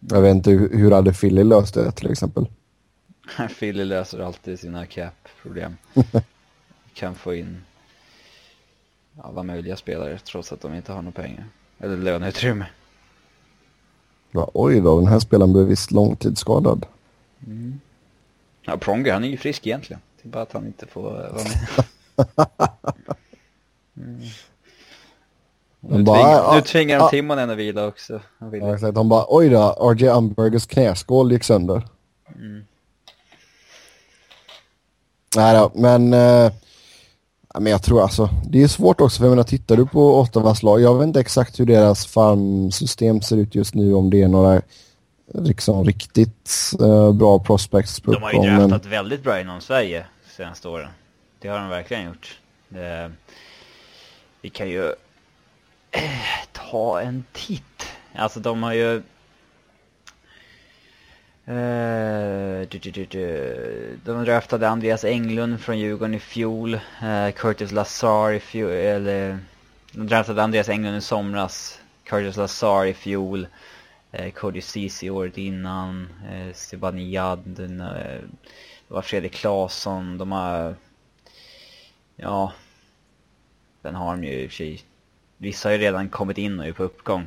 Jag vet inte hur, hur hade Philly löst det till exempel? Philly löser alltid sina cap-problem. kan få in alla möjliga spelare trots att de inte har några pengar. Eller löneutrymme. Ja, oj då, den här spelaren blev visst långtidsskadad. Mm. Ja, Pronger han är ju frisk egentligen. Det är bara att han inte får vara med. mm. Nu, bara, tving, nu tvingar de ah, Timonen att vila också. Ja, exakt. De bara, oj då, RJ Umbergers knäskål gick sönder. Mm. Nej då, men, eh, men jag tror alltså, det är svårt också för jag menar, tittar du på Ottawas lag, jag vet inte exakt hur deras farmsystem ser ut just nu, om det är några liksom riktigt eh, bra prospects. De har ju draftat men... väldigt bra inom Sverige senaste åren. Det har de verkligen gjort. Det, vi kan ju ta en titt. Alltså de har ju... Uh, du, du, du, de draftade Andreas Englund från Djurgården i fjol. Uh, Curtis Lazar i fjol. Eller, de draftade Andreas Englund i somras. Curtis Lazar i fjol. Uh, Cody Ceesay året innan. Uh, Zibanejad. Uh, det var Fredrik Claesson. De har... Ja. Den har de ju i och för sig vissa har ju redan kommit in och är på uppgång.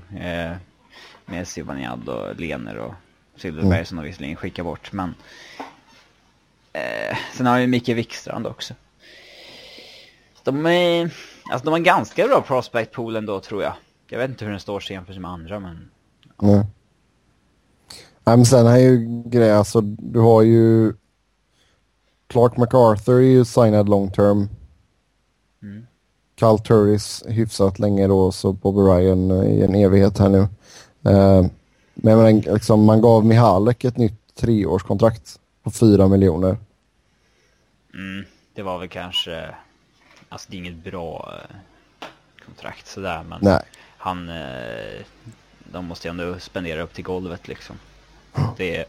Med Zibanejad och Lener och Silverberg mm. som de visserligen skickar bort. Men eh, sen har vi Micke Wikstrand också. De är, alltså de har en ganska bra prospect pool ändå tror jag. Jag vet inte hur den står sig jämfört med andra men... Ja. Mm. Ja, men sen är ju grejen, alltså du har ju Clark MacArthur är ju signad long term. Mm. Carl Turris hyfsat länge då, så Bobby Ryan i en evighet här nu. Eh, men menar, liksom, man gav Mihalek ett nytt treårskontrakt på fyra miljoner. Mm, det var väl kanske, alltså det är inget bra eh, kontrakt sådär, men Nej. han, de måste ju ändå spendera upp till golvet liksom. Det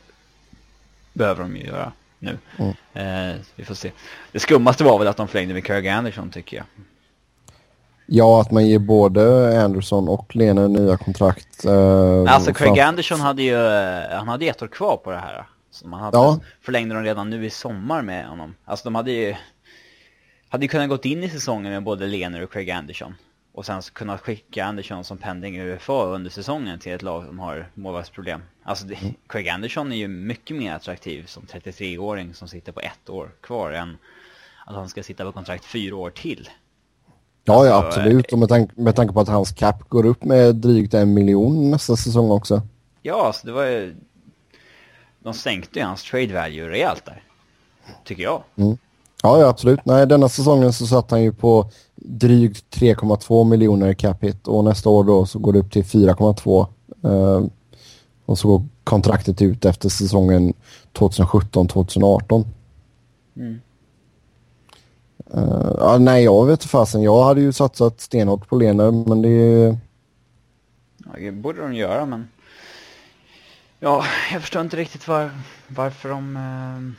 behöver de ju göra nu. Mm. Eh, vi får se. Det skummaste var väl att de förlängde med Kirk Anderson tycker jag. Ja, att man ger både Anderson och Lena nya kontrakt. Eh, alltså Craig Anderson hade ju, eh, han hade ett år kvar på det här. Så man hade, ja. förlängde de redan nu i sommar med honom. Alltså de hade ju, hade ju kunnat gått in i säsongen med både Lener och Craig Anderson. Och sen kunnat skicka Anderson som pending UFA under säsongen till ett lag som har målvaktsproblem. Alltså det, mm. Craig Anderson är ju mycket mer attraktiv som 33-åring som sitter på ett år kvar än att han ska sitta på kontrakt fyra år till. Ja, ja alltså, absolut. Och med, tank med tanke på att hans cap går upp med drygt en miljon nästa säsong också. Ja, alltså det var ju... De sänkte ju hans trade value rejält där. Tycker jag. Mm. Ja, ja, absolut. Nej, denna säsongen så satt han ju på drygt 3,2 miljoner cap hit och nästa år då så går det upp till 4,2 Uh, och så går kontraktet ut efter säsongen 2017-2018. Mm. Uh, ja, nej, jag vet fasen. Jag hade ju satsat stenhårt på Lener, men det... Ja, det borde de göra, men... Ja, jag förstår inte riktigt var, varför de... Uh...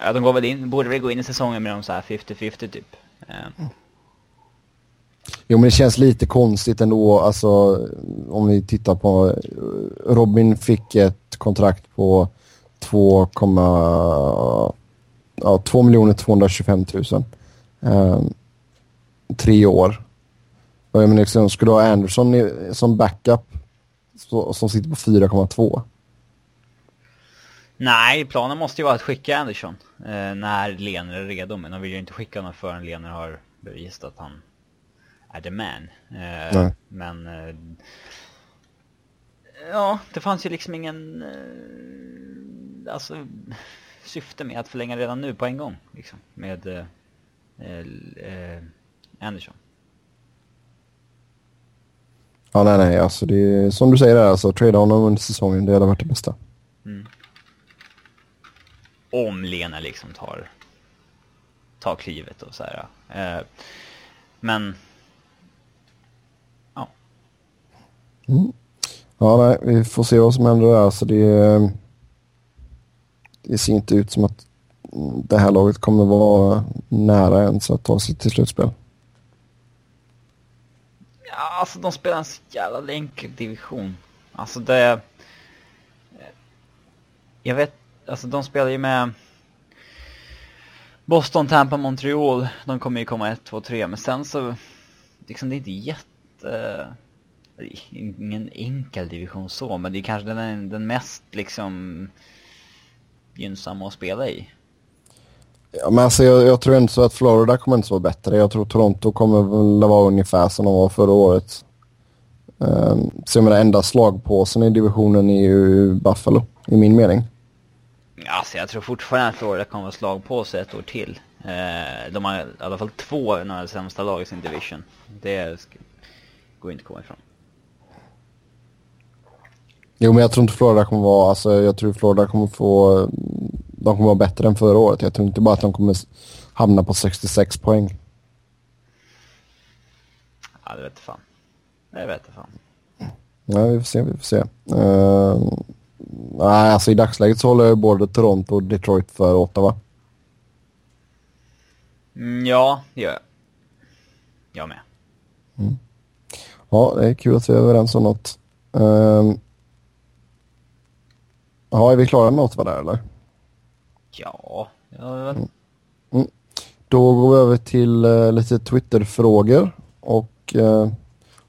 Ja, de går väl in, borde väl gå in i säsongen med de så här 50-50 typ. Uh... Jo, men det känns lite konstigt ändå. Alltså, om vi tittar på... Robin fick ett kontrakt på 2, ja, 2 225 000. Eh, tre år. Och jag menar, liksom, skulle du ha Anderson i, som backup så, som sitter på 4,2? Nej, planen måste ju vara att skicka Anderson eh, när Lener är redo. Men de vill ju inte skicka honom förrän Lener har bevisat att han är the man. Eh, men... Eh, ja, det fanns ju liksom ingen... Eh, alltså syfte med att förlänga redan nu på en gång. Liksom, med eh, Anderson. Ja, nej, nej. Alltså det är som du säger alltså trada honom under säsongen, det hade varit det bästa. Mm. Om Lena liksom tar, tar klivet och så här. Eh, men, ja. Mm. Ja, nej, vi får se vad som händer där. Alltså det, det ser inte ut som att det här laget kommer vara nära ens att ta sig till slutspel. Ja, alltså de spelar en så jävla enkel division. Alltså det... Jag vet, alltså de spelar ju med Boston, Tampa, Montreal. De kommer ju komma 1, 2, 3. Men sen så, liksom det är inte jätte... Ingen enkel division så, men det är kanske den, den mest liksom gynnsamma att spela i. Ja, men alltså, jag, jag tror inte så att Florida kommer inte vara bättre. Jag tror Toronto kommer väl vara ungefär som de var förra året. Um, så jag menar, enda slagpåsen i divisionen är ju Buffalo, i min mening. Alltså jag tror fortfarande att Florida kommer vara slagpåse ett år till. Uh, de har i alla fall två av de sämsta lag i sin division. Det går inte att komma ifrån. Jo, men jag tror inte Florida kommer vara, alltså jag tror Florida kommer få de kommer vara bättre än förra året. Jag tror inte bara att de kommer hamna på 66 poäng. Ja, det vet fan. Det vet fan. Nej, vi får se, vi får se. Uh, nej, alltså i dagsläget så håller jag både Toronto och Detroit för Ottawa. Mm, ja, det gör jag. Jag med. Mm. Ja, det är kul att vi är överens om något. Uh, ja, är vi klara med Ottawa där eller? Ja, ja. Mm. Mm. Då går vi över till uh, lite Twitter-frågor. Och uh,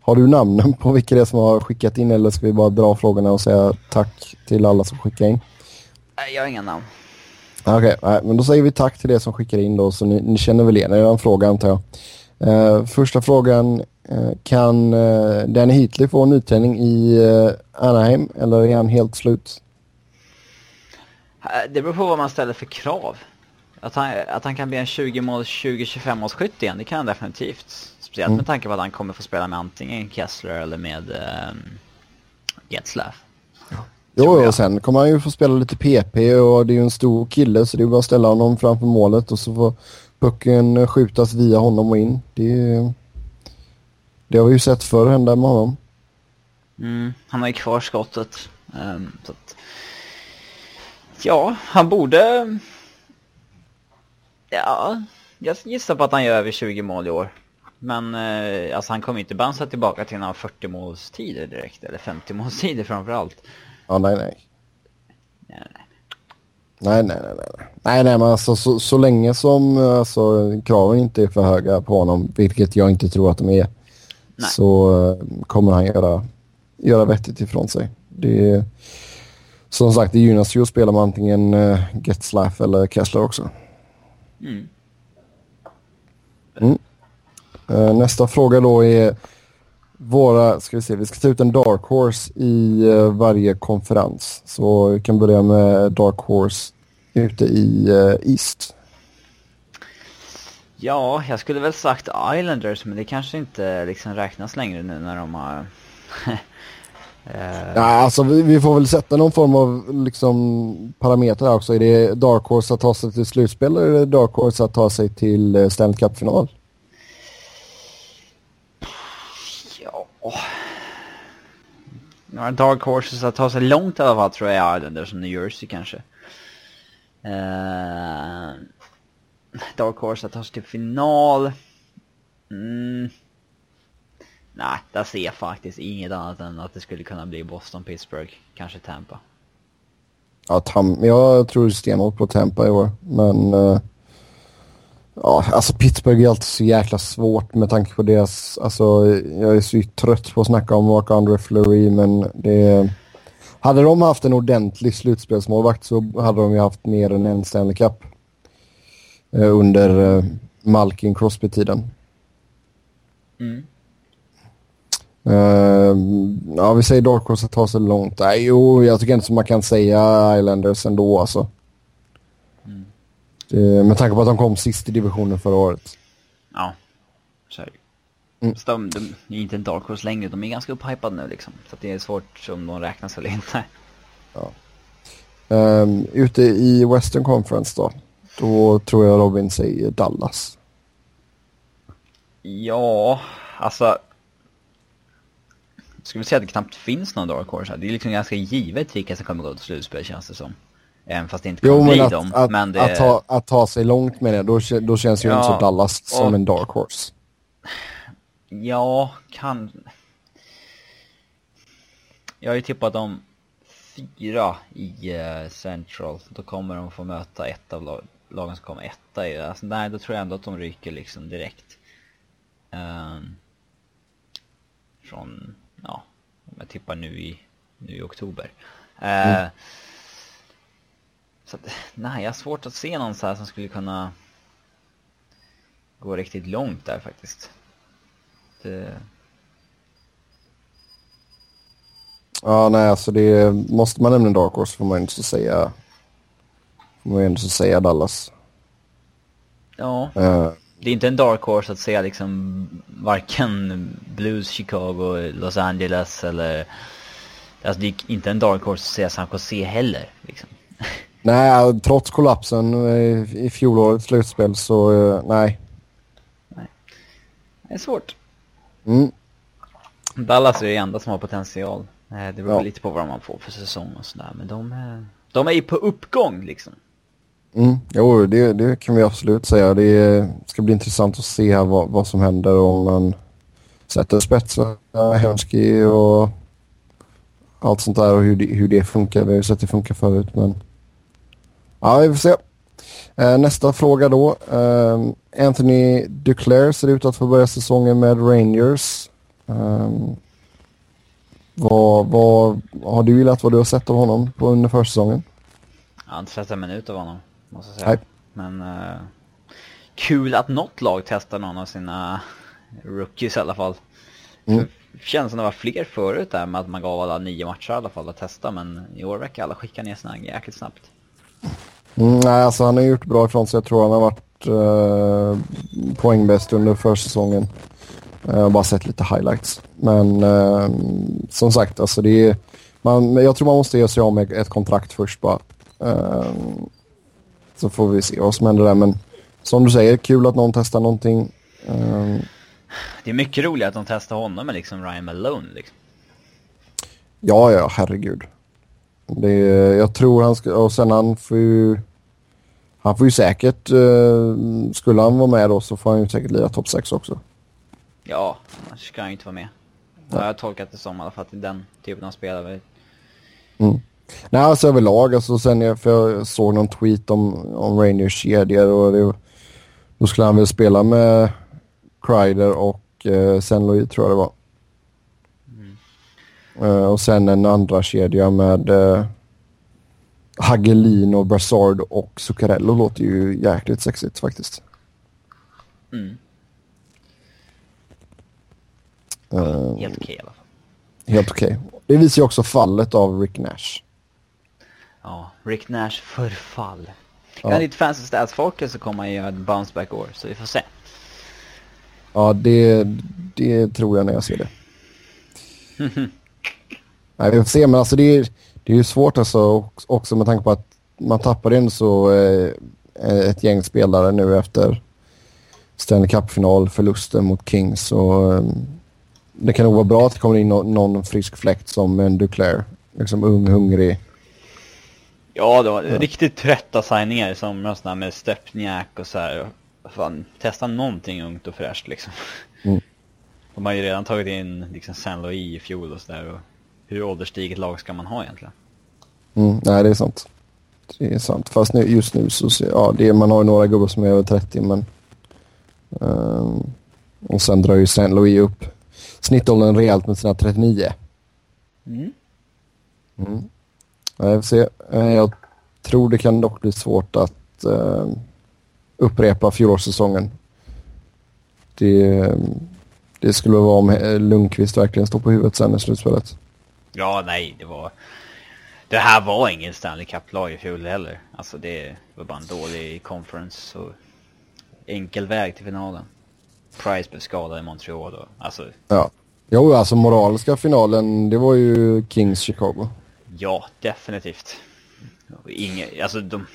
har du namnen på vilka det är som har skickat in eller ska vi bara dra frågorna och säga tack till alla som skickar in? Nej, jag har inga namn. Okej, okay, men då säger vi tack till det som skickar in då, så ni, ni känner väl igen er fråga antar jag. Uh, första frågan, uh, kan uh, Danny Heatley få en nytändning i Anaheim eller är han helt slut? Det beror på vad man ställer för krav. Att han, att han kan bli en 20 mål 20-25 måls skytt igen, det kan han definitivt. Speciellt mm. med tanke på att han kommer få spela med antingen Kessler eller med um, Getzlaff. Jo, och sen kommer han ju få spela lite PP och det är ju en stor kille så det är bara att ställa honom framför målet och så får pucken skjutas via honom och in. Det, det har vi ju sett förr hända med honom. Mm, han har ju kvar skottet. Um, så att Ja, han borde... Ja, jag gissar på att han gör över 20 mål i år. Men eh, alltså han kommer inte bounsa tillbaka till några 40 målstider direkt, eller 50 målstider framförallt. Ja, nej, nej. Nej, nej. Nej, nej, nej, nej. Nej, nej, men alltså så, så länge som alltså, kraven inte är för höga på honom, vilket jag inte tror att de är, nej. så uh, kommer han göra, göra vettigt ifrån sig. Det, som sagt, det gynnas ju att spela med antingen uh, eller Kessler också. Mm. Mm. Uh, nästa fråga då är våra, ska vi se, vi ska ta ut en Dark Horse i uh, varje konferens. Så vi kan börja med Dark Horse ute i uh, East. Ja, jag skulle väl sagt Islanders, men det kanske inte liksom räknas längre nu när de har. Ja, alltså vi, vi, får väl sätta någon form av liksom, parameter här också. Är det Dark Horse att ta sig till slutspel eller är det Dark Horse att ta sig till uh, Stanley Cup-final? Några Dark Horses att ta sig långt i alla fall tror jag är Islanders som New Jersey kanske. Uh, Dark Horse att ta sig till final. Mm. Nej, där ser jag faktiskt inget annat än att det skulle kunna bli Boston, Pittsburgh, kanske Tampa. Ja, tam jag tror stenhårt på Tampa i år, men... Uh, ja, alltså Pittsburgh är alltid så jäkla svårt med tanke på deras... Alltså, jag är så trött på att snacka om Mark-André Fleury, men det... Hade de haft en ordentlig slutspelsmålvakt så hade de ju haft mer än en Stanley Cup. Uh, under uh, Malkin Crosby-tiden. Mm. Uh, ja, vi säger Dark Horse att ta sig långt. Nej, jo, jag tycker inte som man kan säga Islanders ändå alltså. Mm. Det, med tanke på att de kom sist i divisionen förra året. Ja, så är det mm. de, de är inte en Dark Horse längre, de är ganska upphypade nu liksom. Så det är svårt om de räknas eller inte. Ja. Um, ute i Western Conference då? Då tror jag Robin säger Dallas. Ja, alltså skulle vi säga att det knappt finns någon Dark Horse här. Det är liksom ganska givet vilka som kommer gå till slutspel känns det som. Även fast det inte kommer jo, bli att, dem. Att, men det... att, ta, att ta sig långt med det, då, då känns ju ja, inte så Dallas som och... en Dark Horse. Ja, kan... Jag har ju tippat dem fyra i uh, Central. Då kommer de få möta ett av lag lagen som kommer etta i alltså, Nej, då tror jag ändå att de ryker liksom direkt. Um, från ja, om jag tippar nu i, nu i oktober. Eh, mm. Så att, nej, jag har svårt att se någon så här som skulle kunna gå riktigt långt där faktiskt. Det... Ja, nej, alltså det måste man nämna Dark Horse får man inte så säga. Får man ju ändå så säga Dallas. Ja. Uh, det är inte en dark horse att säga liksom varken Blues, Chicago, Los Angeles eller... Alltså det är inte en dark horse att säga San Jose heller liksom. Nej, trots kollapsen i fjolårets slutspel så eh, nej. Nej. Det är svårt. Mm. Dallas är det enda som har potential. Eh, det beror ja. lite på vad man får för säsong och sådär. Men de, de är ju på uppgång liksom. Mm, jo, det, det kan vi absolut säga. Det ska bli intressant att se vad, vad som händer om man sätter spetsar, Hemski och allt sånt där och hur det, hur det funkar. Vi har ju sett det funka förut, men ja, vi får se. Eh, nästa fråga då. Ehm, Anthony Duclair ser ut att få börja säsongen med Rangers. Ehm, vad, vad har du gillat vad du har sett av honom på under försäsongen? Jag har inte sett en minut av honom måste jag säga. Nej. Men uh, kul att något lag testar någon av sina rookies i alla fall. Mm. Det känns som det var fler förut där med att man gav alla nio matcher i alla fall att testa. Men i år verkar alla skicka ner sina jäkligt snabbt. Mm, nej, alltså han har gjort bra ifrån sig. Jag tror han har varit uh, poängbäst under försäsongen. Jag har bara sett lite highlights. Men uh, som sagt, alltså det är, man, jag tror man måste ge sig av med ett kontrakt först bara. Uh, så får vi se vad som händer där. Men som du säger, kul att någon testar någonting. Um... Det är mycket roligt att de testar honom med liksom Ryan Malone. Liksom. Ja, ja, herregud. Det, jag tror han ska... Och sen han får ju... Han får ju säkert... Uh, skulle han vara med då så får han ju säkert lira topp 6 också. Ja, annars ska han ju inte vara med. Det har jag tolkat det som i alla fall till den typen av spelare. Mm. Nej, alltså överlag. Alltså, sen jag, för jag såg någon tweet om, om Rangers kedjor och det, då skulle han väl spela med Kreider och eh, sen Louis tror jag det var. Mm. Uh, och sen en andra kedja med uh, Hagelin och Brassard och Zuccarello låter ju jäkligt sexigt faktiskt. Mm. Uh, helt okej okay, i alla fall. Helt okej. Okay. Det visar ju också fallet av Rick Nash. Ja, Rick Nash förfall. Ja. Kan ditt fancy stats-folket så kommer han göra ett bounce back år, så vi får se. Ja, det, det tror jag när jag ser det. Nej, vi får se, men alltså det är, det är ju svårt alltså också med tanke på att man tappade in så eh, ett gäng spelare nu efter Stanley Cup-final, förlusten mot Kings. Och, eh, det kan nog vara bra att det kommer in no någon frisk fläkt som en Duclair. Liksom ung, hungrig. Ja, det var ja. riktigt trötta signingar som sådana med Stepniak och så här. Fan, testa någonting ungt och fräscht liksom. Mm. De har ju redan tagit in liksom Saint Louis i fjol och sådär. Hur ålderstiget lag ska man ha egentligen? Mm, nej, det är sant. Det är sant. Fast nu, just nu så, ja, det man har ju några gubbar som är över 30 men... Um, och sen drar ju Saint Louis upp snittåldern rejält med sina 39. Mm. Mm. Jag får se. Eh, jag tror det kan dock bli svårt att uh, upprepa fjolårssäsongen. Det, det skulle vara om Lundqvist verkligen står på huvudet sen i slutspelet. Ja, nej, det var... Det här var ingen Stanley Cup-lag i fjol heller. Alltså det var bara en dålig conference och enkel väg till finalen. Price blev skadad i Montreal då. Alltså... Ja. Jo, alltså moraliska finalen, det var ju Kings Chicago. Ja, definitivt. Inge, alltså de...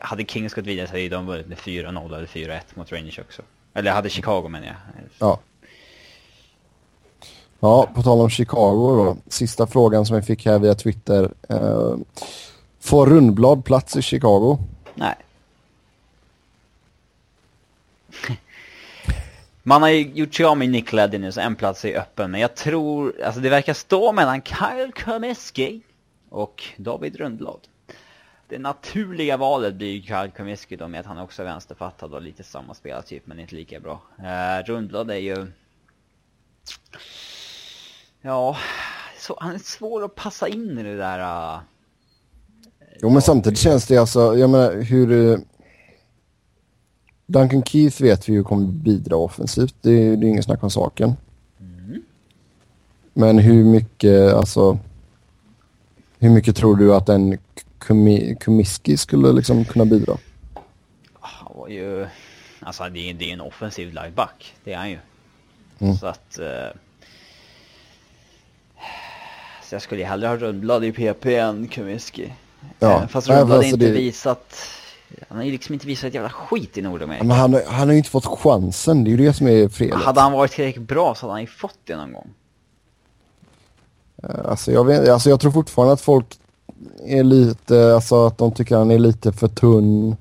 Hade Kings gått vidare så hade de vunnit med 4-0 eller 4-1 mot Rangers också. Eller hade Chicago menar jag. Ja. Ja, på tal om Chicago då. Sista frågan som vi fick här via Twitter. Eh, får Rundblad plats i Chicago? Nej. Man har ju gjort sig av med Nick Leddy nu så en plats är öppen. Men jag tror, alltså det verkar stå mellan Kyle Comiskey och David Rundblad. Det naturliga valet blir Kyle Comiskey då med att han också är vänsterfattad och lite samma spelartyp men inte lika bra. Uh, Rundblad är ju... Ja, så, han är svår att passa in i det där... Uh... Jo men samtidigt känns det alltså, jag menar hur... Uh, Duncan Keith vet vi ju kommer bidra offensivt, det, det är inget snack om saken. Mm. Men hur mycket, alltså... Hur mycket tror du att en Kumiski skulle liksom kunna bidra? Han var ju... Alltså det är, det är en offensiv lineback, det är han ju. Mm. Så att... Uh... Så jag skulle hellre ha Rundblad i PP än Kumiski. Ja. Fast Rundblad har inte det... visat... Han har ju liksom inte visat ett jävla skit i Nordamerika. Men han, han har ju inte fått chansen, det är ju det som är felet. Hade han varit tillräckligt bra så hade han ju fått det någon gång. Eh, alltså jag, vet, alltså jag tror fortfarande att folk är lite, alltså att de tycker han är lite för tunn.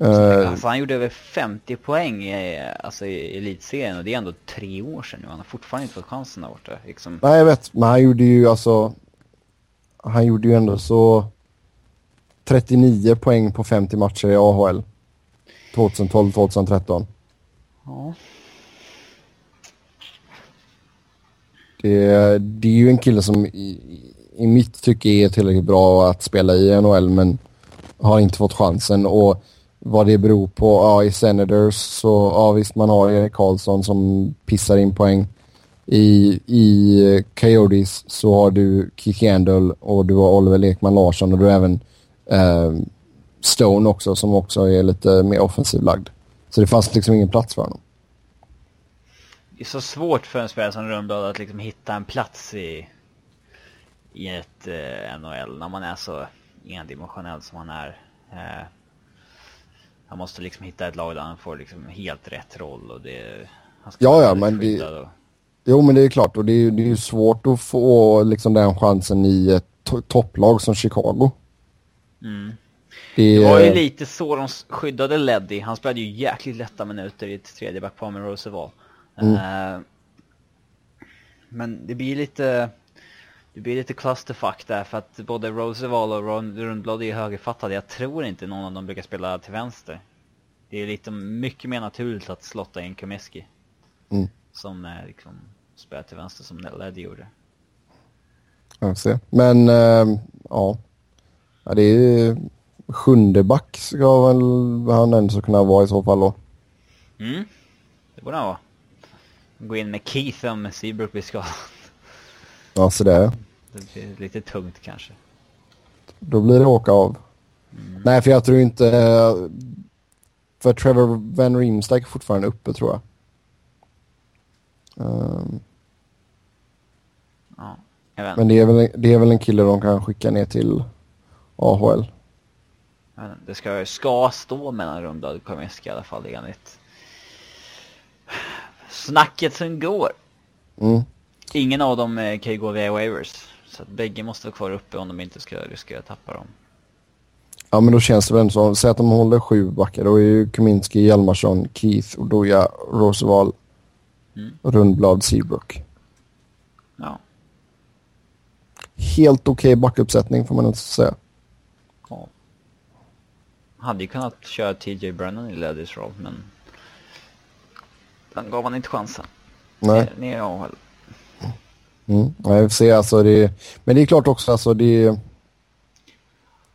Uh, alltså han gjorde över 50 poäng i, alltså i elitserien och det är ändå tre år sedan nu. Han har fortfarande inte fått chansen där borta. Liksom. Nej jag vet, men han gjorde ju alltså, han gjorde ju ändå så 39 poäng på 50 matcher i AHL. 2012-2013. Ja. Det, det är ju en kille som i, i mitt tycke är tillräckligt bra att spela i NHL men har inte fått chansen. Och vad det beror på, ja i Senators så, ja visst man har Erik Karlsson som pissar in poäng. I, i Coyotes så har du Kiki Yandel och du har Oliver Lekman Larsson och du har även eh, Stone också som också är lite mer offensiv lagd. Så det fanns liksom ingen plats för honom. Det är så svårt för en spelare som Rundblad att liksom hitta en plats i, i ett eh, NHL när man är så endimensionell som han är. Eh, han måste liksom hitta ett lag där han får liksom helt rätt roll och det... ja, ja, men det... Och... Jo, men det är klart och det är, det är svårt att få liksom den chansen i ett topplag som Chicago. Mm. Det... det... var ju lite så de skyddade Leddy. Han spelade ju jäkligt lätta minuter i ett tredje backpar med Roosevelt. Mm. Uh, men det blir lite... Det blir lite clusterfuck där för att både Roosevelt och Rundblad är högerfattade. Jag tror inte någon av dem brukar spela till vänster. Det är lite mycket mer naturligt att slotta in Kumiski. Mm. Som liksom spelar till vänster som Leddy gjorde. Jag ser. Men äh, ja. ja. Det är ju sjunde back ska väl han ändå kunna vara i så fall då. Mm. Det borde han vara. Gå in med Keith om Seabrook blir skadad. Ja, så det. Det blir lite tungt kanske. Då blir det åka av. Mm. Nej, för jag tror inte... För Trevor Van Riemsdyk är fortfarande uppe, tror jag. Um. Ja. Men det är, väl, det är väl en kille de kan skicka ner till AHL. Det ska, ska stå mellan Rundblad och Kaminski i alla fall enligt snacket som går. Mm. Ingen av dem eh, kan ju gå via waivers. Så att bägge måste vara kvar uppe om de inte ska riskera att tappa dem. Ja men då känns det väl som, säg att de håller sju backar. Då är ju Kaminski, Hjalmarsson, Keith, Odoja, Roosevelt, mm. Rundblad, Seabrook. Ja. Helt okej okay backuppsättning får man inte säga. Ja. Hade ju kunnat köra TJ Brennan i Leddys roll men den gav han inte chansen. Nej. Ner i AHL. Mm. Ja, jag ser alltså det, men det är klart också alltså det,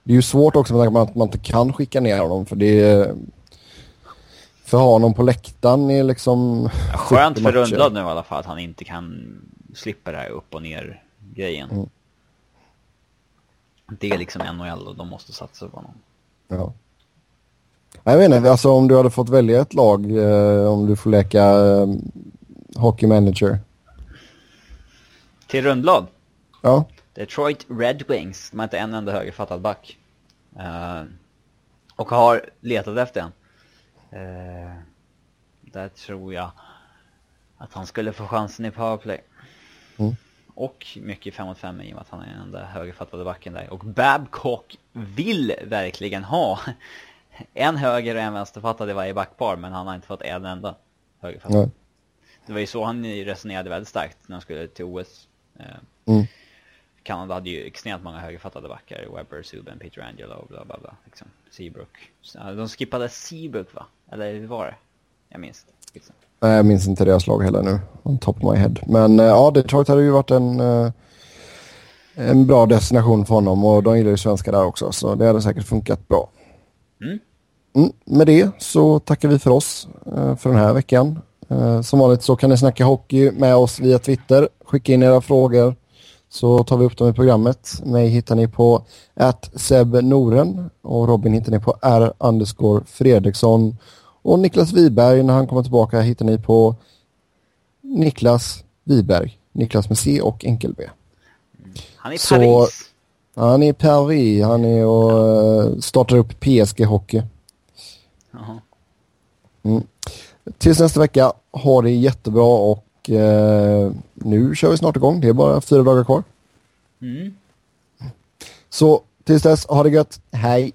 det är ju svårt också med att man inte kan skicka ner honom för det för honom på läktaren är liksom... Ja, skönt för Rundblad nu i alla fall att han inte kan slippa det här upp och ner grejen. Mm. Det är liksom NHL och de måste satsa på honom. Ja. Jag vet inte, alltså om du hade fått välja ett lag, eh, om du får leka eh, hockey manager. Till Rundblad? Ja. Detroit Red Wings, de har inte en enda högerfattad back. Uh, och har letat efter en. Uh, där tror jag att han skulle få chansen i powerplay. Mm. Och mycket 5 mot 5 i och med att han är den enda högerfattade backen där. Och Babcock vill verkligen ha en höger och en vänsterfattad i varje backpar, men han har inte fått en enda högerfattad. Nej. Det var ju så han resonerade väldigt starkt när han skulle till OS. Eh, mm. Kanada hade ju extremt många högerfattade backar. Webber, Subban, Peter Angelo, bla bla bla. Liksom. Seabrook. De skippade Seabrook va? Eller hur var det? Jag minns det. Liksom. Nej, jag minns inte deras lag heller nu. On top of my head. Men eh, ja, Detroit hade ju varit en, eh, en bra destination för honom och de gillar ju svenskar där också. Så det hade säkert funkat bra. Mm. Mm, med det så tackar vi för oss för den här veckan. Eh, som vanligt så kan ni snacka hockey med oss via Twitter. Skicka in era frågor så tar vi upp dem i programmet. Mig hittar ni på Noren och Robin hittar ni på R underscore Fredriksson. Och Niklas Wiberg när han kommer tillbaka hittar ni på Niklas Wiberg. Niklas med C och enkel B. Han är i Paris. Han är i Paris. Han är och eh, startar upp PSG Hockey. Mm. Tills nästa vecka, ha det jättebra och eh, nu kör vi snart igång. Det är bara fyra dagar kvar. Mm. Så tills dess, ha det gött. Hej!